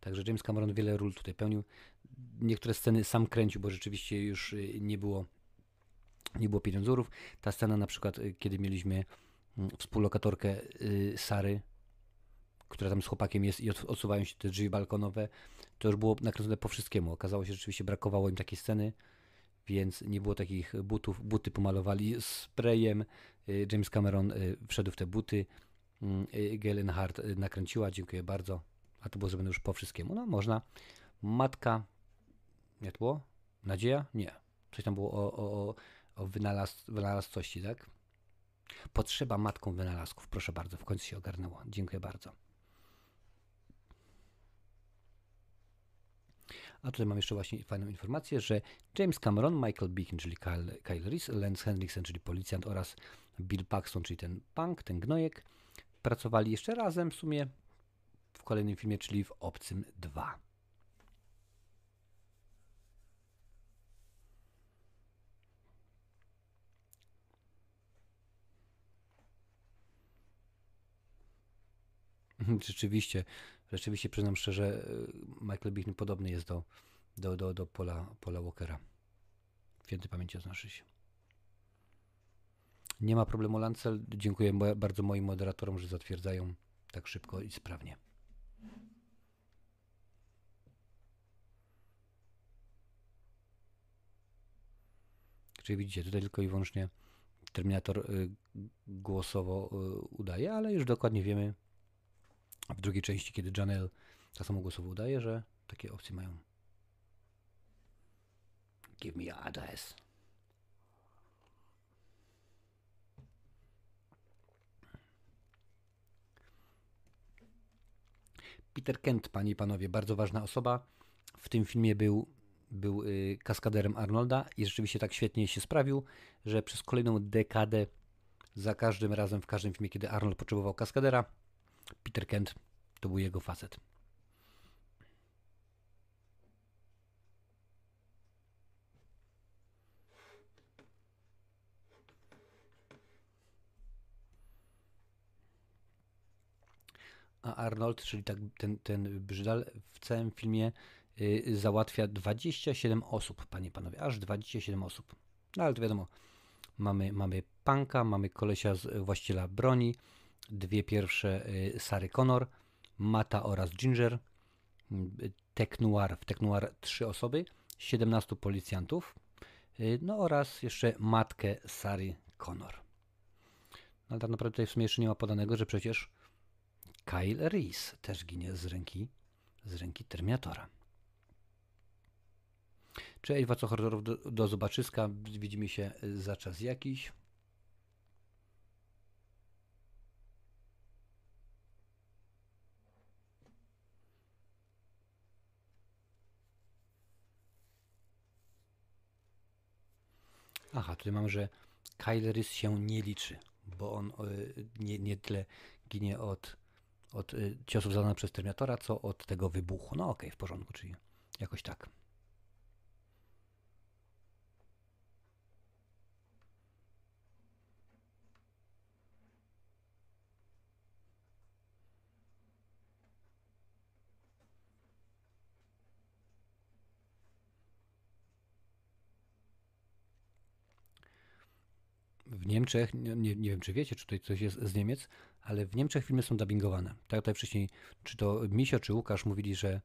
Także James Cameron wiele ról tutaj pełnił. Niektóre sceny sam kręcił, bo rzeczywiście już y, nie było, nie było pieniądzurów. Ta scena na przykład, y, kiedy mieliśmy mm, współlokatorkę y, Sary, która tam z chłopakiem jest i od- odsuwają się te drzwi balkonowe, to już było nakręcone po wszystkiemu. Okazało się, że rzeczywiście brakowało im takiej sceny, więc nie było takich butów. Buty pomalowali sprayem. Y, James Cameron wszedł w te buty. Mm, Gail Earnhardt y, nakręciła, dziękuję bardzo. A to było zrobione już po wszystkiemu. No można. Matka, jak to było? Nadzieja? Nie. Coś tam było o, o, o, o wynalaz, wynalazcości, tak? Potrzeba matką wynalazków. Proszę bardzo, w końcu się ogarnęło. Dziękuję bardzo. A tutaj mam jeszcze właśnie fajną informację, że James Cameron, Michael Beacon, czyli Kyle, Kyle Reese, Lance Henriksen, czyli policjant oraz Bill Paxton, czyli ten punk, ten gnojek, pracowali jeszcze razem w sumie w kolejnym filmie, czyli w Obcym 2. Rzeczywiście, rzeczywiście przyznam szczerze, y, Michael Beacon podobny jest do, do, do, do Paula, Paula Walkera. Święty pamięci oznaczy się. Nie ma problemu, Lancel. Dziękuję bardzo moim moderatorom, że zatwierdzają tak szybko i sprawnie. Czyli widzicie, tutaj tylko i wyłącznie Terminator y, głosowo y, udaje, ale już dokładnie wiemy w drugiej części, kiedy Janelle tak samo głosowo udaje, że takie opcje mają. Give me your address. Peter Kent, panie i panowie, bardzo ważna osoba. W tym filmie był, był y, kaskaderem Arnolda i rzeczywiście tak świetnie się sprawił, że przez kolejną dekadę za każdym razem, w każdym filmie, kiedy Arnold potrzebował kaskadera, Peter Kent to był jego facet. A Arnold, czyli tak, ten, ten brzydal w całym filmie y, załatwia 27 osób, panie panowie, aż 27 osób. No ale to wiadomo, mamy, mamy Panka, mamy kolesia z właściciela broni, dwie pierwsze y, Sary Connor, Mata oraz Ginger, Tech Noir, w Tech Noir trzy osoby, 17 policjantów, y, no oraz jeszcze matkę Sary Connor. No tak naprawdę tutaj w sumie jeszcze nie ma podanego, że przecież Kyle Reese też ginie z ręki, z ręki Terminatora. Cześć, wraca horrorów do, do zobaczyska. Widzimy się za czas jakiś. Aha, tutaj mam, że Kyle Reese się nie liczy, bo on y, nie, nie tyle ginie od, od y, ciosów zadanych przez Terminatora, co od tego wybuchu. No okej, w porządku, czyli jakoś tak. W Niemczech, nie, nie wiem czy wiecie, czy tutaj coś jest z Niemiec, ale w Niemczech filmy są dubbingowane. Tak tutaj wcześniej, czy to Misio, czy Łukasz mówili, że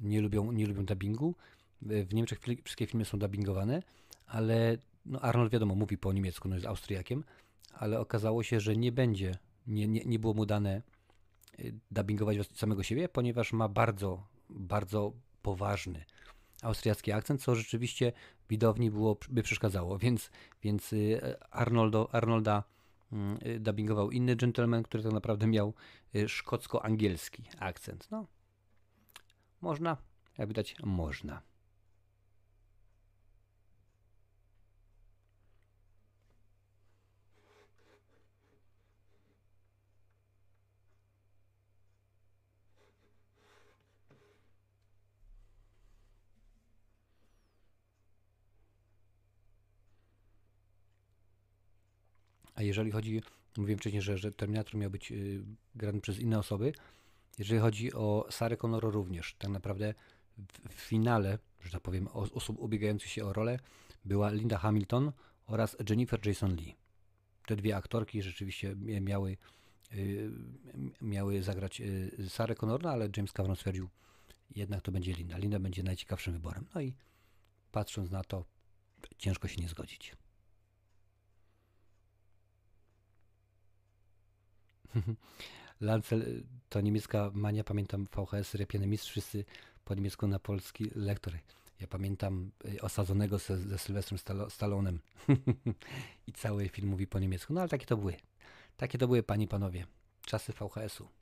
nie lubią, nie lubią dubbingu. W Niemczech wszystkie filmy są dubbingowane, ale no Arnold wiadomo mówi po niemiecku, no jest Austriakiem, ale okazało się, że nie będzie, nie, nie, nie było mu dane y, dubbingować samego siebie, ponieważ ma bardzo, bardzo poważny austriacki akcent, co rzeczywiście widowni było, by przeszkadzało, więc, więc y, Arnoldo, Arnolda mm, dubbingował inny gentleman, który tak naprawdę miał y, szkocko-angielski akcent. No, można, jak widać, można. A jeżeli chodzi, mówiłem wcześniej, że, że Terminator miał być y, grany przez inne osoby, jeżeli chodzi o Sarę Connor również, tak naprawdę w, w finale, że tak powiem, osób ubiegających się o rolę była Linda Hamilton oraz Jennifer Jason Lee. Te dwie aktorki rzeczywiście mia- miały, y, miały zagrać y, Sarę Connor, no ale James Cameron stwierdził, jednak to będzie Linda. Linda będzie najciekawszym wyborem. No i patrząc na to, ciężko się nie zgodzić. Lancel y, to niemiecka mania, pamiętam VHS Repiany Mistrz, wszyscy po niemiecku na polski lektor. Ja pamiętam y, osadzonego ze, ze Sylwestrem Stallonem i cały film mówi po niemiecku. No ale takie to były. Takie to były, panie i panowie, czasy VHS-u.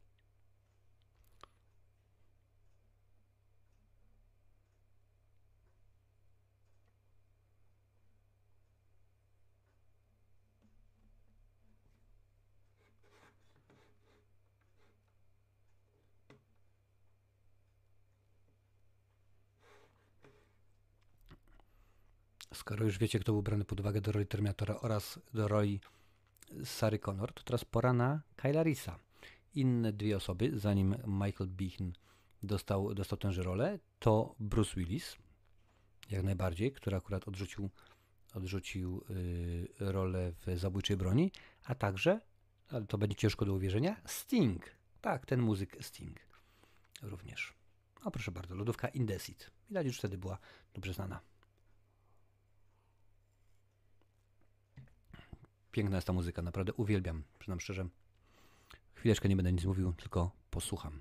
Skoro już wiecie, kto był brany pod uwagę do roli Terminatora oraz do roli Sary Connor, to teraz pora na Kyla Risa. Inne dwie osoby, zanim Michael Behan dostał, dostał tęże rolę, to Bruce Willis, jak najbardziej, który akurat odrzucił, odrzucił y, rolę w Zabójczej Broni, a także, ale to będzie ciężko do uwierzenia, Sting. Tak, ten muzyk Sting również. O proszę bardzo, lodówka Indesit. Widać już wtedy była dobrze znana. Piękna jest ta muzyka, naprawdę uwielbiam, przyznam szczerze. Chwileczkę nie będę nic mówił, tylko posłucham.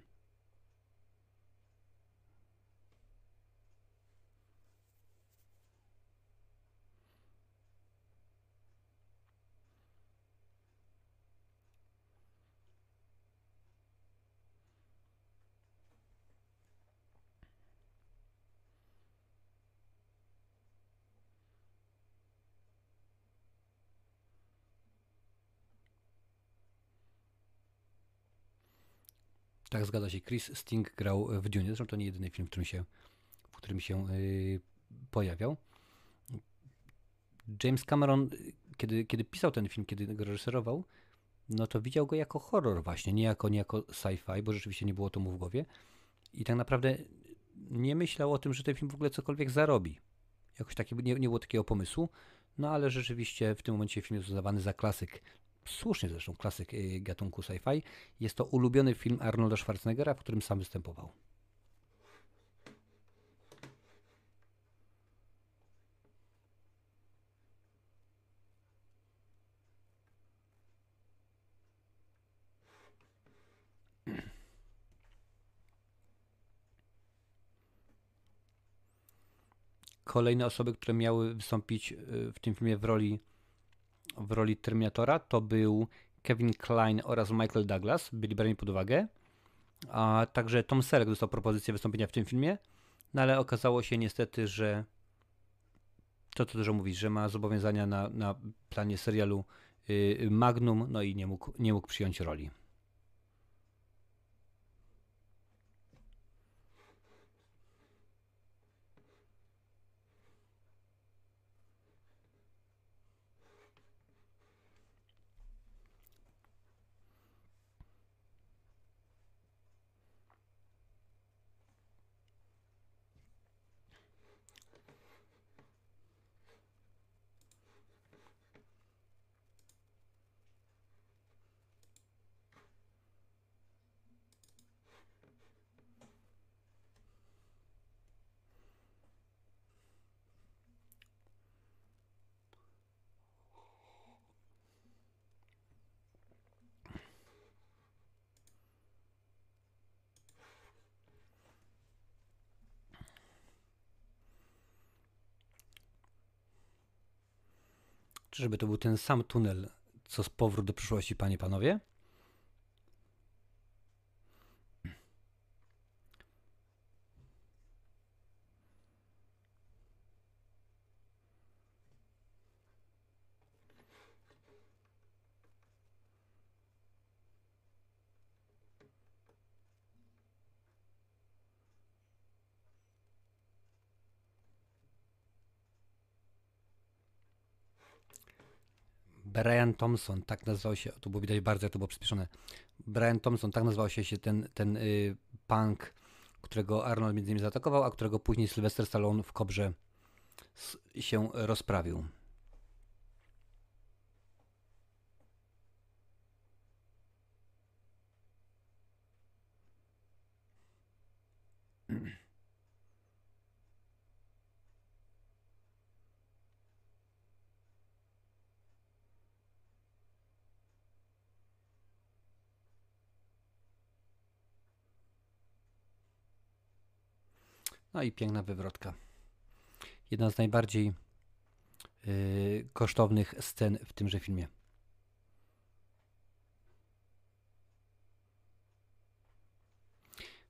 Tak, zgadza się. Chris Sting grał w Dune. Zresztą to nie jedyny film, w którym się, w którym się yy, pojawiał. James Cameron, kiedy, kiedy pisał ten film, kiedy go reżyserował, no to widział go jako horror właśnie, nie jako, nie jako sci-fi, bo rzeczywiście nie było to mu w głowie. I tak naprawdę nie myślał o tym, że ten film w ogóle cokolwiek zarobi. Jakoś taki, nie, nie było takiego pomysłu. No ale rzeczywiście w tym momencie film jest uznawany za klasyk słusznie zresztą klasyk y, gatunku sci-fi. Jest to ulubiony film Arnolda Schwarzeneggera, w którym sam występował. Kolejne osoby, które miały wystąpić y, w tym filmie w roli w roli Terminatora to był Kevin Klein oraz Michael Douglas, byli brani pod uwagę. A także Tom Selleck dostał propozycję wystąpienia w tym filmie, no ale okazało się niestety, że to co dużo mówić, że ma zobowiązania na, na planie serialu y, Magnum, no i nie mógł, nie mógł przyjąć roli. Czyżby to był ten sam tunel, co z powrót do przyszłości, panie panowie? Brian Thompson, tak nazywał się, tu było widać bardzo, jak to było przyspieszone. Brian Thompson, tak nazywał się, się ten, ten y, punk, którego Arnold między innymi zaatakował, a którego później Sylvester Stallone w Kobrze się rozprawił. No i piękna wywrotka. Jedna z najbardziej yy, kosztownych scen w tymże filmie.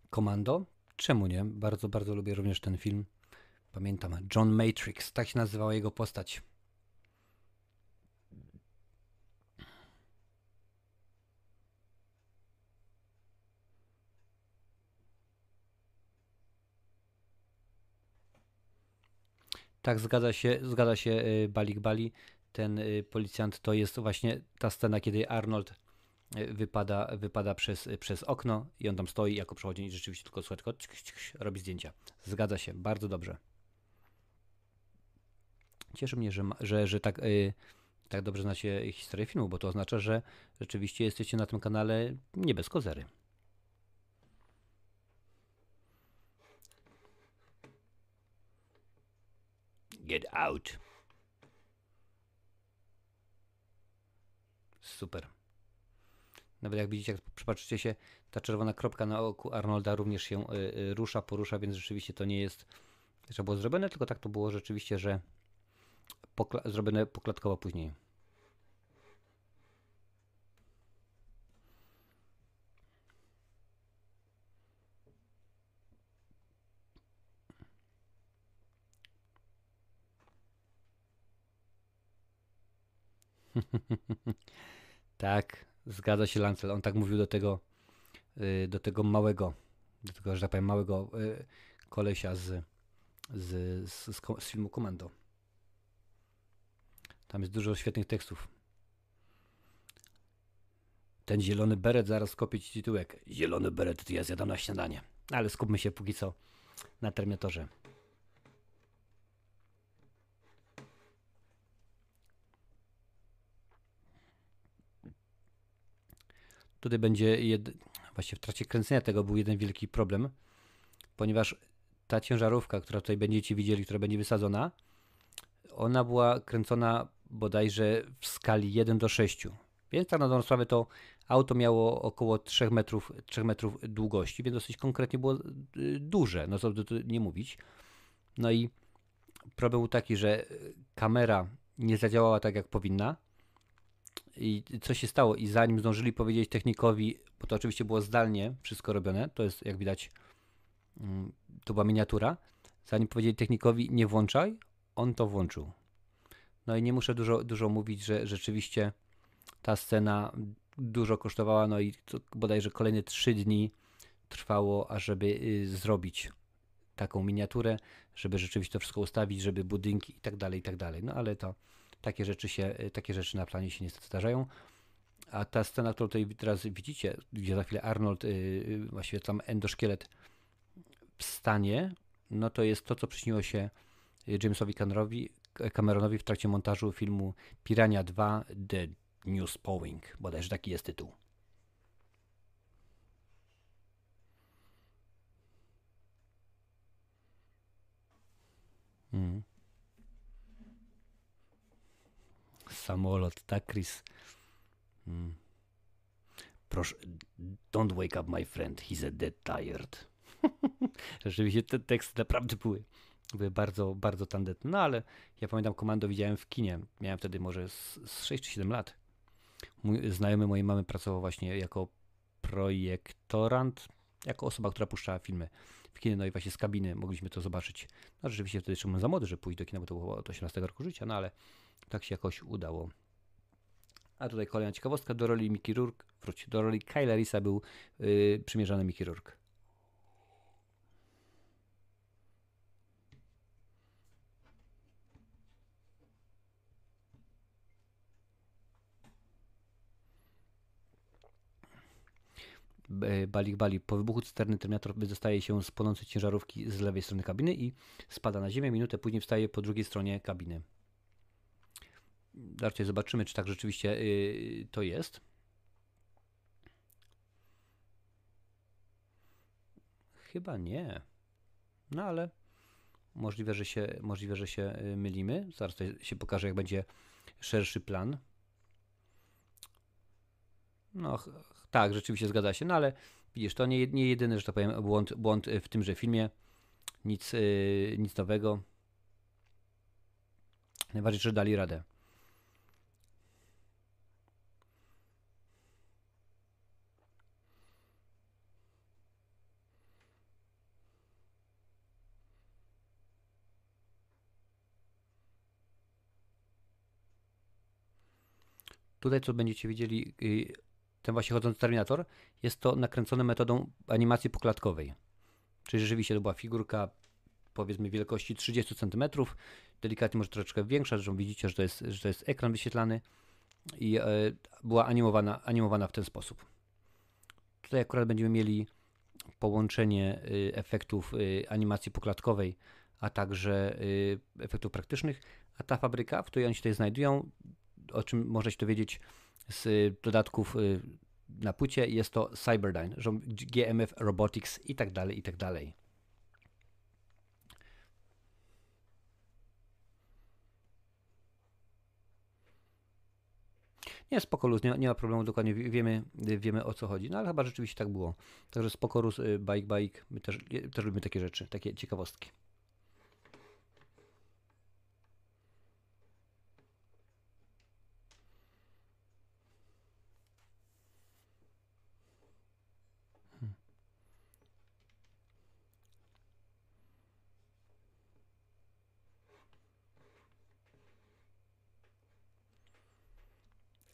Komando? Czemu nie? Bardzo, bardzo lubię również ten film. Pamiętam, John Matrix, tak się nazywała jego postać. Tak, zgadza się, zgadza się y, Balik Bali. Ten y, policjant to jest właśnie ta scena, kiedy Arnold y, wypada, wypada przez, przez okno i on tam stoi jako przechodzi i rzeczywiście tylko słuchaj, tylko cik, cik, robi zdjęcia. Zgadza się, bardzo dobrze. Cieszy mnie, że, że, że tak, y, tak dobrze znacie historię filmu, bo to oznacza, że rzeczywiście jesteście na tym kanale nie bez kozery. Get out. Super. Nawet jak widzicie, jak przypatrzycie się, ta czerwona kropka na oku Arnolda również się y, y, rusza, porusza, więc rzeczywiście to nie jest, że było zrobione, tylko tak to było rzeczywiście, że pokla- zrobione poklatkowo później. Tak, zgadza się Lancel. On tak mówił do tego, y, do tego małego, do tego, że tak powiem, małego y, kolesia z, z, z, z, filmu Komando. Tam jest dużo świetnych tekstów. Ten zielony beret zaraz kopie ci tytułek. Zielony beret to ja zjadam na śniadanie. Ale skupmy się póki co na Terminatorze. Tutaj będzie, jed... właśnie w trakcie kręcenia tego był jeden wielki problem, ponieważ ta ciężarówka, która tutaj będziecie widzieli, która będzie wysadzona, ona była kręcona bodajże w skali 1 do 6. Więc tak na dobrą sprawę to auto miało około 3 metrów, 3 metrów długości, więc dosyć konkretnie było y, duże, no co tu nie mówić. No i problem był taki, że kamera nie zadziałała tak jak powinna, i co się stało? I zanim zdążyli powiedzieć technikowi, bo to oczywiście było zdalnie wszystko robione, to jest jak widać, mm, to była miniatura. Zanim powiedzieli technikowi, nie włączaj, on to włączył. No i nie muszę dużo, dużo mówić, że rzeczywiście ta scena dużo kosztowała, no i to bodajże kolejne trzy dni trwało, ażeby y, zrobić taką miniaturę, żeby rzeczywiście to wszystko ustawić, żeby budynki i tak dalej, i tak dalej. No ale to takie rzeczy się, y, takie rzeczy na planie się niestety zdarzają. A ta scena, którą tutaj teraz widzicie, gdzie za chwilę Arnold, y, y, właściwie tam endoszkielet wstanie, no to jest to, co przyśniło się y, Jamesowi Cameronowi, Cameronowi w trakcie montażu filmu Pirania 2 The New Spowing, bodajże taki jest tytuł. Mm. Samolot, tak, Chris? Mm. Proszę, don't wake up my friend, he's a dead tired. Rzeczywiście te teksty naprawdę były Były bardzo, bardzo tandetne. No ale ja pamiętam Komando widziałem w kinie. Miałem wtedy może z, z 6 czy 7 lat. Mój znajomy mojej mamy pracował właśnie jako projektorant, jako osoba, która puszczała filmy w kinie, no i właśnie z kabiny mogliśmy to zobaczyć. No rzeczywiście wtedy byłem za młody, żeby pójść do kina, bo to było od 18 roku życia, no ale tak się jakoś udało. A tutaj kolejna ciekawostka, do roli Mickey Rourke, wróć, do roli Kyla Risa był yy, przymierzany Mickey Rourke. Balik Bali. Po wybuchu cysterny Terminator wydostaje się z płonącej ciężarówki z lewej strony kabiny i spada na ziemię. Minutę później wstaje po drugiej stronie kabiny. Raczej zobaczymy, czy tak rzeczywiście yy, to jest. Chyba nie. No ale możliwe, że się, możliwe, że się y, mylimy. Zaraz się pokaże, jak będzie szerszy plan. No, tak, rzeczywiście zgadza się, no ale widzisz, to nie, nie jedyny, że tak powiem, błąd, błąd w tymże filmie. Nic, nic nowego. Najważniejsze, że dali radę. Tutaj, co będziecie widzieli, yy, ten właśnie chodzący Terminator, jest to nakręcone metodą animacji poklatkowej. Czyli rzeczywiście to była figurka, powiedzmy, wielkości 30 cm, delikatnie może troszeczkę większa, zresztą widzicie, że to jest, że to jest ekran wyświetlany i e, była animowana, animowana w ten sposób. Tutaj akurat będziemy mieli połączenie y, efektów y, animacji poklatkowej, a także y, efektów praktycznych, a ta fabryka, w której oni się tutaj znajdują, o czym można się dowiedzieć z y, dodatków y, na płycie, jest to Cyberdyne, GMF Robotics i tak dalej, i tak dalej. Nie, spoko luz, nie, nie ma problemu, dokładnie wie- wiemy, wiemy o co chodzi, no ale chyba rzeczywiście tak było. Także spoko luz, y, bike, bike, my też, też lubimy takie rzeczy, takie ciekawostki.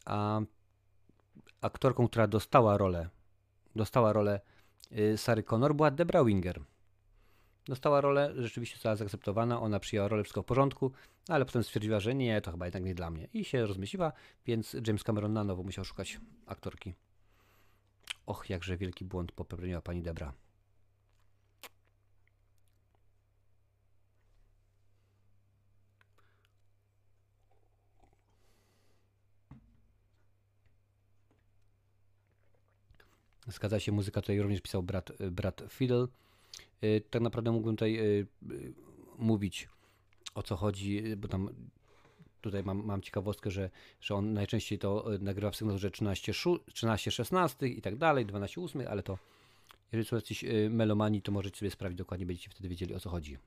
A aktorką, która dostała rolę, dostała rolę y, Sary Connor była Debra Winger. Dostała rolę, rzeczywiście została zaakceptowana, ona przyjęła rolę, wszystko w porządku, ale potem stwierdziła, że nie, to chyba jednak nie dla mnie. I się rozmyśliła, więc James Cameron na nowo musiał szukać aktorki. Och, jakże wielki błąd popełniła pani Debra. Zgadza się, muzyka tutaj również pisał brat, brat Fiddle. Y, Tak naprawdę mógłbym tutaj y, y, mówić o co chodzi, y, bo tam tutaj mam, mam ciekawostkę, że, że on najczęściej to y, nagrywa w sygnaturze 13, szu- 13 16 i tak dalej, 12 8, ale to jeżeli są jacyś y, melomani, to możecie sobie sprawdzić dokładnie, będziecie wtedy wiedzieli o co chodzi.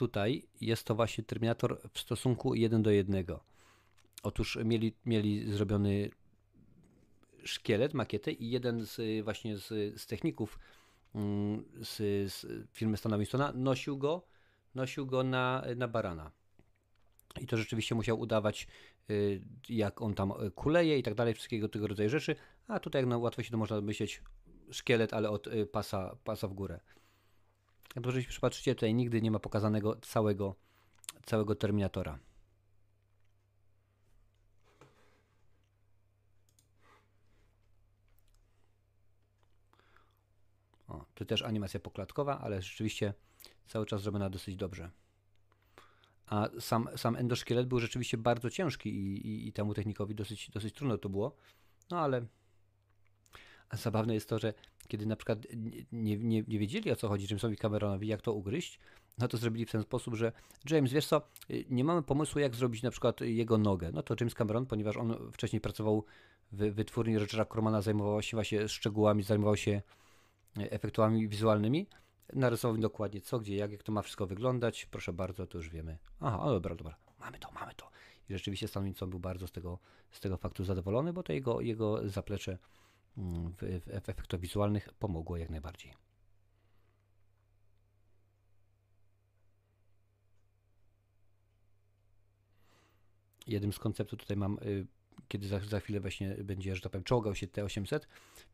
Tutaj jest to właśnie Terminator w stosunku 1 do 1. Otóż mieli, mieli zrobiony szkielet, makietę i jeden z y, właśnie z, z techników mm, z, z firmy Stana Winstona nosił go, nosił go na, na barana. I to rzeczywiście musiał udawać, y, jak on tam y, kuleje i tak dalej, wszystkiego tego rodzaju rzeczy. A tutaj, jak na łatwo się to można myśleć, szkielet, ale od pasa, pasa w górę. Dobrze się przypatrzycie, tutaj nigdy nie ma pokazanego całego, całego Terminatora. O, tu też animacja poklatkowa, ale rzeczywiście cały czas zrobiona dosyć dobrze. A sam, sam endoszkielet był rzeczywiście bardzo ciężki i, i, i temu technikowi dosyć, dosyć trudno to było. No ale, Zabawne jest to, że kiedy na przykład nie, nie, nie wiedzieli o co chodzi Jamesowi Cameronowi, jak to ugryźć, no to zrobili w ten sposób, że James, wiesz co, y, nie mamy pomysłu, jak zrobić na przykład jego nogę. No to James Cameron, ponieważ on wcześniej pracował w wytwórni Rogera Cormana, zajmował się właśnie szczegółami, zajmował się e, efektami wizualnymi, narysował mi dokładnie co, gdzie, jak, jak to ma wszystko wyglądać. Proszę bardzo, to już wiemy. Aha, o dobra, dobra, mamy to, mamy to. I rzeczywiście Stan Winston był bardzo z tego, z tego faktu zadowolony, bo to jego, jego zaplecze w, w, w efektach wizualnych pomogło jak najbardziej. Jednym z konceptów tutaj mam, y, kiedy za, za chwilę właśnie będzie, że tak powiem, czołgał się T800,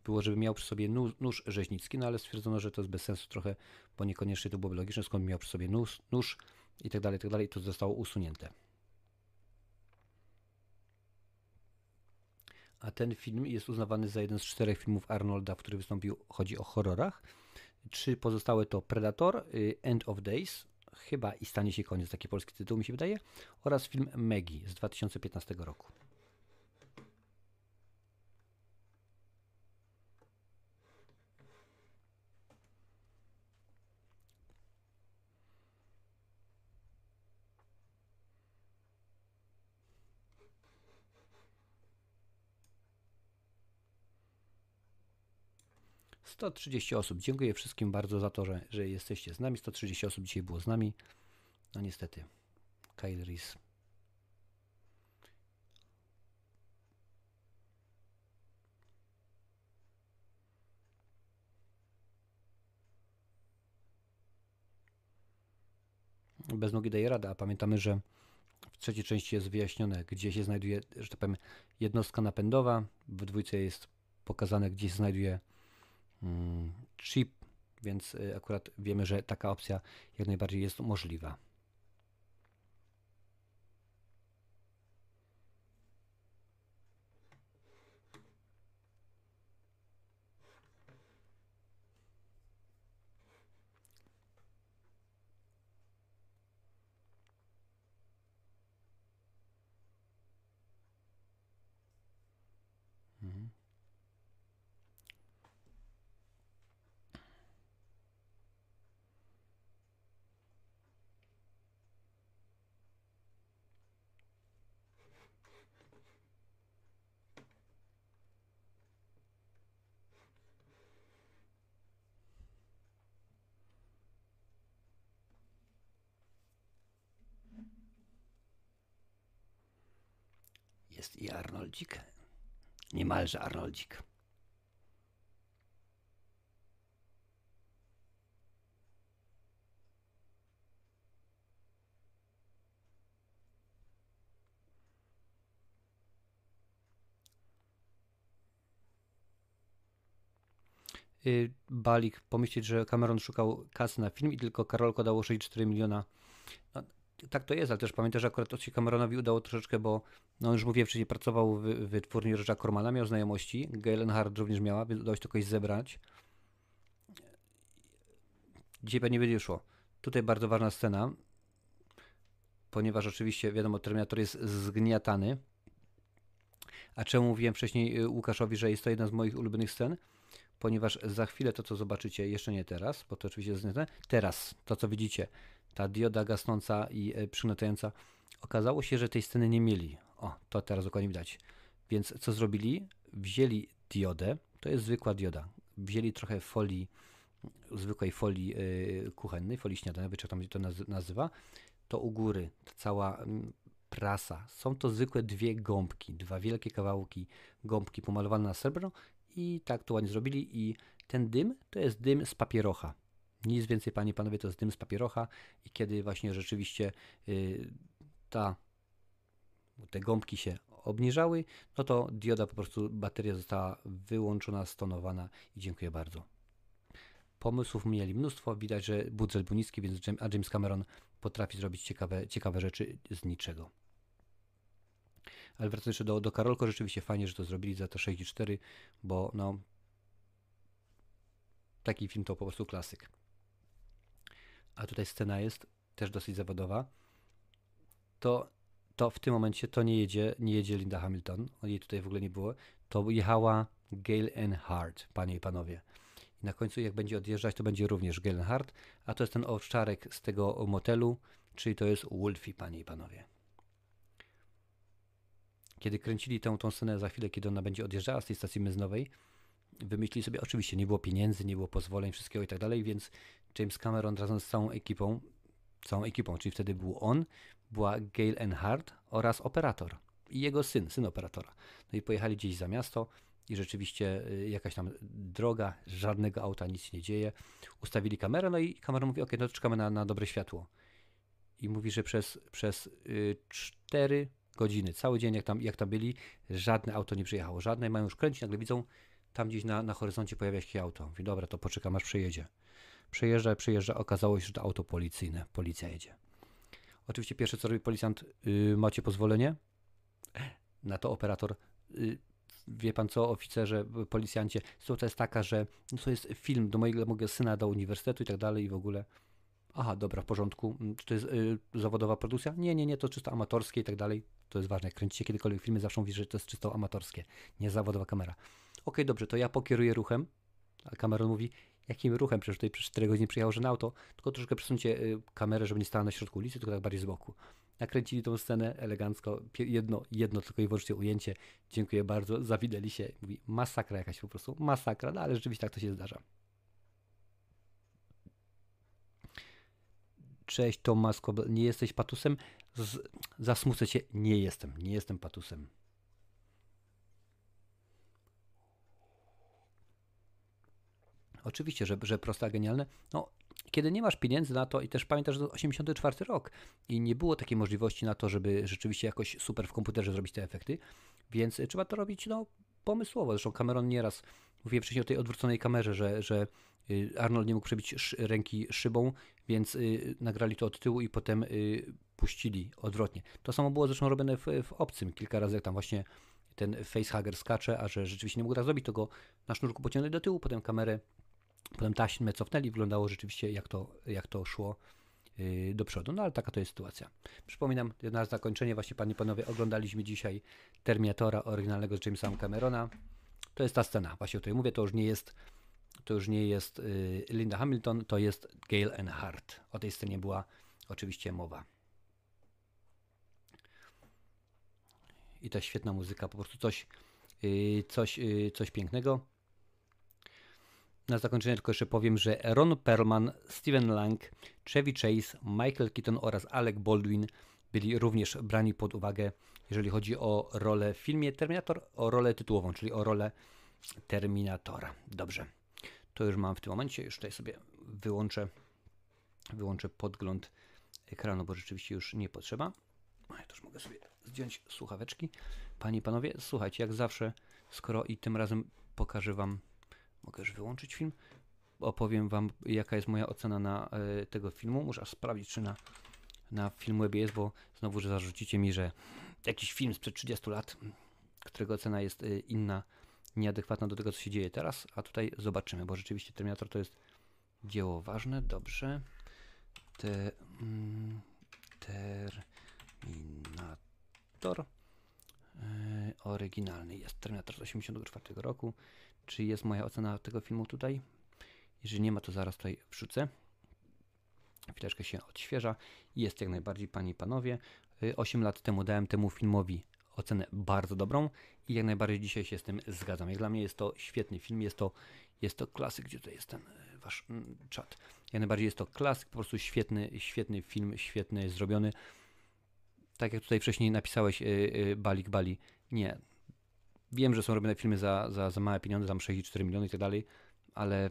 było, żeby miał przy sobie nóż, nóż rzeźnicki, no ale stwierdzono, że to jest bez sensu trochę, bo niekoniecznie to byłoby logiczne, skąd miał przy sobie nóż, nóż i tak dalej, i tak dalej, i to zostało usunięte. A ten film jest uznawany za jeden z czterech filmów Arnolda, w których wystąpił, chodzi o horrorach. Trzy pozostałe to Predator, y, End of Days, chyba i stanie się koniec, taki polski tytuł mi się wydaje, oraz film Maggie z 2015 roku. Sto trzydzieści osób. Dziękuję wszystkim bardzo za to, że, że jesteście z nami. 130 osób dzisiaj było z nami. No niestety. Kyle Reese. Bez nogi daje radę, a pamiętamy, że w trzeciej części jest wyjaśnione, gdzie się znajduje, że tak powiem, jednostka napędowa. W dwójce jest pokazane, gdzie się znajduje chip, więc y, akurat wiemy, że taka opcja jak najbardziej jest możliwa. I Arnoldzik. Niemalże Arnoldzik. Y, Balik pomyśleć, że Cameron szukał kasy na film i tylko Karolko dało 64 miliona. No, tak to jest, ale też pamiętaj, że akurat to się Cameronowi udało troszeczkę, bo no już mówię wcześniej, pracował w, wytwórni Roger'a Cormana, miał znajomości, Galen Hart również miała, więc udało się to kogoś zebrać. Dzisiaj pewnie będzie szło. Tutaj bardzo ważna scena, ponieważ oczywiście, wiadomo, Terminator jest zgniatany. A czemu mówiłem wcześniej y, Łukaszowi, że jest to jedna z moich ulubionych scen? Ponieważ za chwilę to, co zobaczycie, jeszcze nie teraz, bo to oczywiście jest zgniatane, teraz, to co widzicie, ta dioda gasnąca i e, przygniatająca, okazało się, że tej sceny nie mieli. O, to teraz dokładnie widać. Więc co zrobili? Wzięli diodę, to jest zwykła dioda, wzięli trochę folii, zwykłej folii y, kuchennej, folii śniadanowej, czy tam się to nazy- nazywa, to u góry ta cała prasa. Są to zwykłe dwie gąbki, dwa wielkie kawałki gąbki pomalowane na srebrno i tak to ładnie zrobili i ten dym to jest dym z papierocha. Nic więcej, panie i panowie, to jest dym z papierocha i kiedy właśnie rzeczywiście y, ta, te gąbki się obniżały, no to dioda po prostu, bateria została wyłączona, stonowana i dziękuję bardzo. Pomysłów mieli mnóstwo, widać, że budżet był niski, więc a James Cameron potrafi zrobić ciekawe, ciekawe rzeczy z niczego. Ale wracając jeszcze do, do Karolko, rzeczywiście fajnie, że to zrobili za te 64, bo no taki film to po prostu klasyk. A tutaj scena jest też dosyć zawodowa. To to w tym momencie to nie jedzie, nie jedzie Linda Hamilton, jej tutaj w ogóle nie było, to jechała Gail Earnhardt, panie i panowie. I na końcu jak będzie odjeżdżać, to będzie również Gail Earnhardt, a to jest ten owczarek z tego motelu, czyli to jest Wolfie, panie i panowie. Kiedy kręcili tą, tą scenę za chwilę, kiedy ona będzie odjeżdżała z tej stacji benzynowej, wymyślili sobie, oczywiście nie było pieniędzy, nie było pozwoleń, wszystkiego i tak dalej, więc James Cameron razem z całą ekipą, całą ekipą, czyli wtedy był on, była Gail Earnhardt oraz operator i jego syn, syn operatora. No i pojechali gdzieś za miasto i rzeczywiście y, jakaś tam droga, żadnego auta, nic nie dzieje. Ustawili kamerę, no i kamera mówi, ok, no to czekamy na, na dobre światło. I mówi, że przez, przez y, 4 godziny, cały dzień jak tam, jak tam byli, żadne auto nie przyjechało, żadne, mają już kręcić, nagle widzą, tam gdzieś na, na horyzoncie pojawia się auto. Mówi, dobra, to poczekam aż przejedzie. Przejeżdża, przejeżdża, okazało się, że to auto policyjne, policja jedzie. Oczywiście pierwsze co robi policjant, y, macie pozwolenie? Na to operator, y, wie pan co, oficerze, policjancie, sytuacja jest taka, że no to jest film do mojego, mojego syna do uniwersytetu i tak dalej i w ogóle. Aha, dobra, w porządku. Mm, Czy to jest y, zawodowa produkcja? Nie, nie, nie, to czysto amatorskie i tak dalej. To jest ważne. Jak kręcicie kiedykolwiek filmy, zawsze mówisz, że to jest czysto amatorskie, nie zawodowa kamera. Okej, dobrze, to ja pokieruję ruchem. A Cameron mówi, jakim ruchem? Przecież tutaj przez 4 godziny przyjechało, że na auto, tylko troszkę przesuńcie y, kamerę, żeby nie stała na środku ulicy, tylko tak bardziej z boku. Nakręcili tą scenę elegancko, jedno, jedno tylko i wyłącznie ujęcie. Dziękuję bardzo, zawidali się. Mówi, masakra jakaś po prostu, masakra, no ale rzeczywiście tak to się zdarza. Cześć Tomasz nie jesteś patusem? Z, zasmucę cię, nie jestem, nie jestem patusem. Oczywiście, że, że a genialne. No, kiedy nie masz pieniędzy na to i też pamiętasz, że to 84 rok i nie było takiej możliwości na to, żeby rzeczywiście jakoś super w komputerze zrobić te efekty, więc trzeba to robić no, pomysłowo. Zresztą Cameron nieraz, mówiłem wcześniej o tej odwróconej kamerze, że, że y, Arnold nie mógł przebić ręki szybą, więc y, nagrali to od tyłu i potem y, puścili odwrotnie. To samo było zresztą robione w, w Obcym kilka razy, jak tam właśnie ten facehugger skacze, a że rzeczywiście nie mógł raz zrobić, to go na sznurku pociągnęli do tyłu, potem kamerę Potem taśmę cofnęli, wyglądało rzeczywiście jak to, jak to szło yy, do przodu. No ale taka to jest sytuacja. Przypominam, na zakończenie właśnie panie i panowie oglądaliśmy dzisiaj Terminatora oryginalnego z Jamesa Camerona. To jest ta scena, właśnie o której mówię, to już nie jest to już nie jest yy, Linda Hamilton, to jest Gail Earnhardt. O tej scenie była oczywiście mowa. I ta świetna muzyka, po prostu coś, yy, coś, coś pięknego. Na zakończenie tylko jeszcze powiem, że Ron Perlman, Steven Lang, Chevy Chase, Michael Keaton oraz Alec Baldwin byli również brani pod uwagę, jeżeli chodzi o rolę w filmie Terminator, o rolę tytułową, czyli o rolę Terminatora. Dobrze, to już mam w tym momencie, już tutaj sobie wyłączę, wyłączę podgląd ekranu, bo rzeczywiście już nie potrzeba. No, Ja też mogę sobie zdjąć słuchaweczki. Panie i panowie, słuchajcie, jak zawsze, skoro i tym razem pokażę wam Mogę już wyłączyć film. Opowiem Wam, jaka jest moja ocena na e, tego filmu. Muszę aż sprawdzić, czy na, na Filmwebie jest, bo znowu, że zarzucicie mi, że jakiś film sprzed 30 lat, którego ocena jest e, inna, nieadekwatna do tego, co się dzieje teraz. A tutaj zobaczymy, bo rzeczywiście Terminator to jest dzieło ważne. Dobrze. Te, mm, Terminator. E, oryginalny jest Terminator z 84 roku. Czy jest moja ocena tego filmu tutaj? Jeżeli nie ma, to zaraz tutaj wrzucę. Chwileczkę się odświeża. Jest jak najbardziej, panie i panowie. 8 lat temu dałem temu filmowi ocenę bardzo dobrą i jak najbardziej dzisiaj się z tym zgadzam. Jak dla mnie jest to świetny film, jest to, jest to klasyk, gdzie tutaj jest ten e, wasz mm, czat. Jak najbardziej jest to klasyk, po prostu świetny, świetny film, świetny, zrobiony. Tak jak tutaj wcześniej napisałeś, yy, Balik Bali. Nie, Wiem, że są robione filmy za, za, za małe pieniądze, tam 64 miliony i tak dalej, ale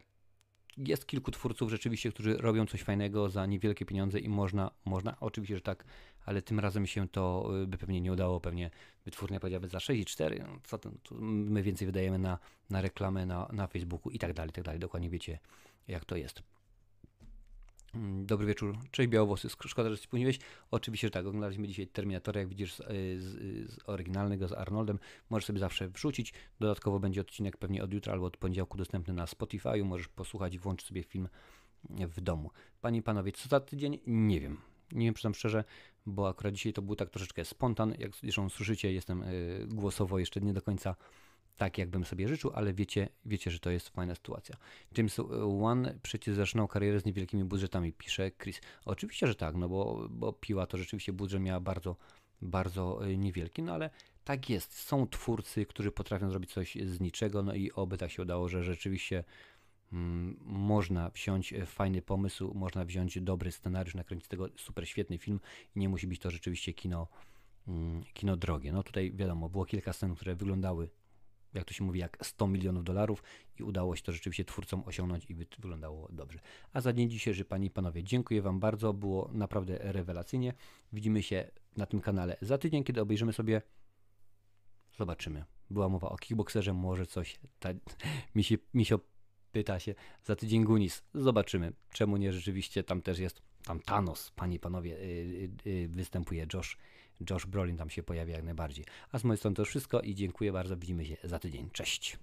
jest kilku twórców rzeczywiście, którzy robią coś fajnego za niewielkie pieniądze i można, można, oczywiście, że tak, ale tym razem się to y, by pewnie nie udało, pewnie wytwórnia powiedziałaby za 6,4, no co ten, my więcej wydajemy na, na reklamę na, na Facebooku i tak dalej, i tak dalej, dokładnie wiecie jak to jest. Mm, Dobry wieczór. Cześć Białowłosy. Szkoda, że się spóźniłeś. Oczywiście, że tak. Oglądaliśmy dzisiaj Terminatora, jak widzisz, z, y, z, z oryginalnego, z Arnoldem. Możesz sobie zawsze wrzucić. Dodatkowo będzie odcinek pewnie od jutra albo od poniedziałku dostępny na Spotify. Możesz posłuchać i włączyć sobie film w domu. Panie i panowie, co za tydzień? Nie wiem. Nie wiem, przyznam szczerze, bo akurat dzisiaj to był tak troszeczkę spontan. Jak zresztą słyszycie, jestem y, głosowo jeszcze nie do końca tak, jakbym sobie życzył, ale wiecie, wiecie, że to jest fajna sytuacja. James Wan przecież zaczynał karierę z niewielkimi budżetami, pisze Chris. Oczywiście, że tak, no bo, bo Piła to rzeczywiście budżet miała bardzo, bardzo y, niewielki, no ale tak jest. Są twórcy, którzy potrafią zrobić coś z niczego, no i oby tak się udało, że rzeczywiście mm, można wziąć e, fajny pomysł, można wziąć dobry scenariusz, nakręcić tego super świetny film i nie musi być to rzeczywiście kino, mm, kino drogie. No tutaj wiadomo, było kilka scen, które wyglądały jak to się mówi, jak 100 milionów dolarów i udało się to rzeczywiście twórcom osiągnąć i wy- wyglądało dobrze. A za dzień dzisiejszy, Panie i Panowie, dziękuję Wam bardzo, było naprawdę rewelacyjnie. Widzimy się na tym kanale za tydzień, kiedy obejrzymy sobie, zobaczymy. Była mowa o kickboxerze, może coś, ta, misio, misio pyta się, za tydzień Gunis, zobaczymy. Czemu nie, rzeczywiście tam też jest, tam Thanos, Panie i Panowie, yy, yy, występuje Josh Josh Brolin tam się pojawia jak najbardziej. A z mojej strony to wszystko i dziękuję bardzo. Widzimy się za tydzień. Cześć.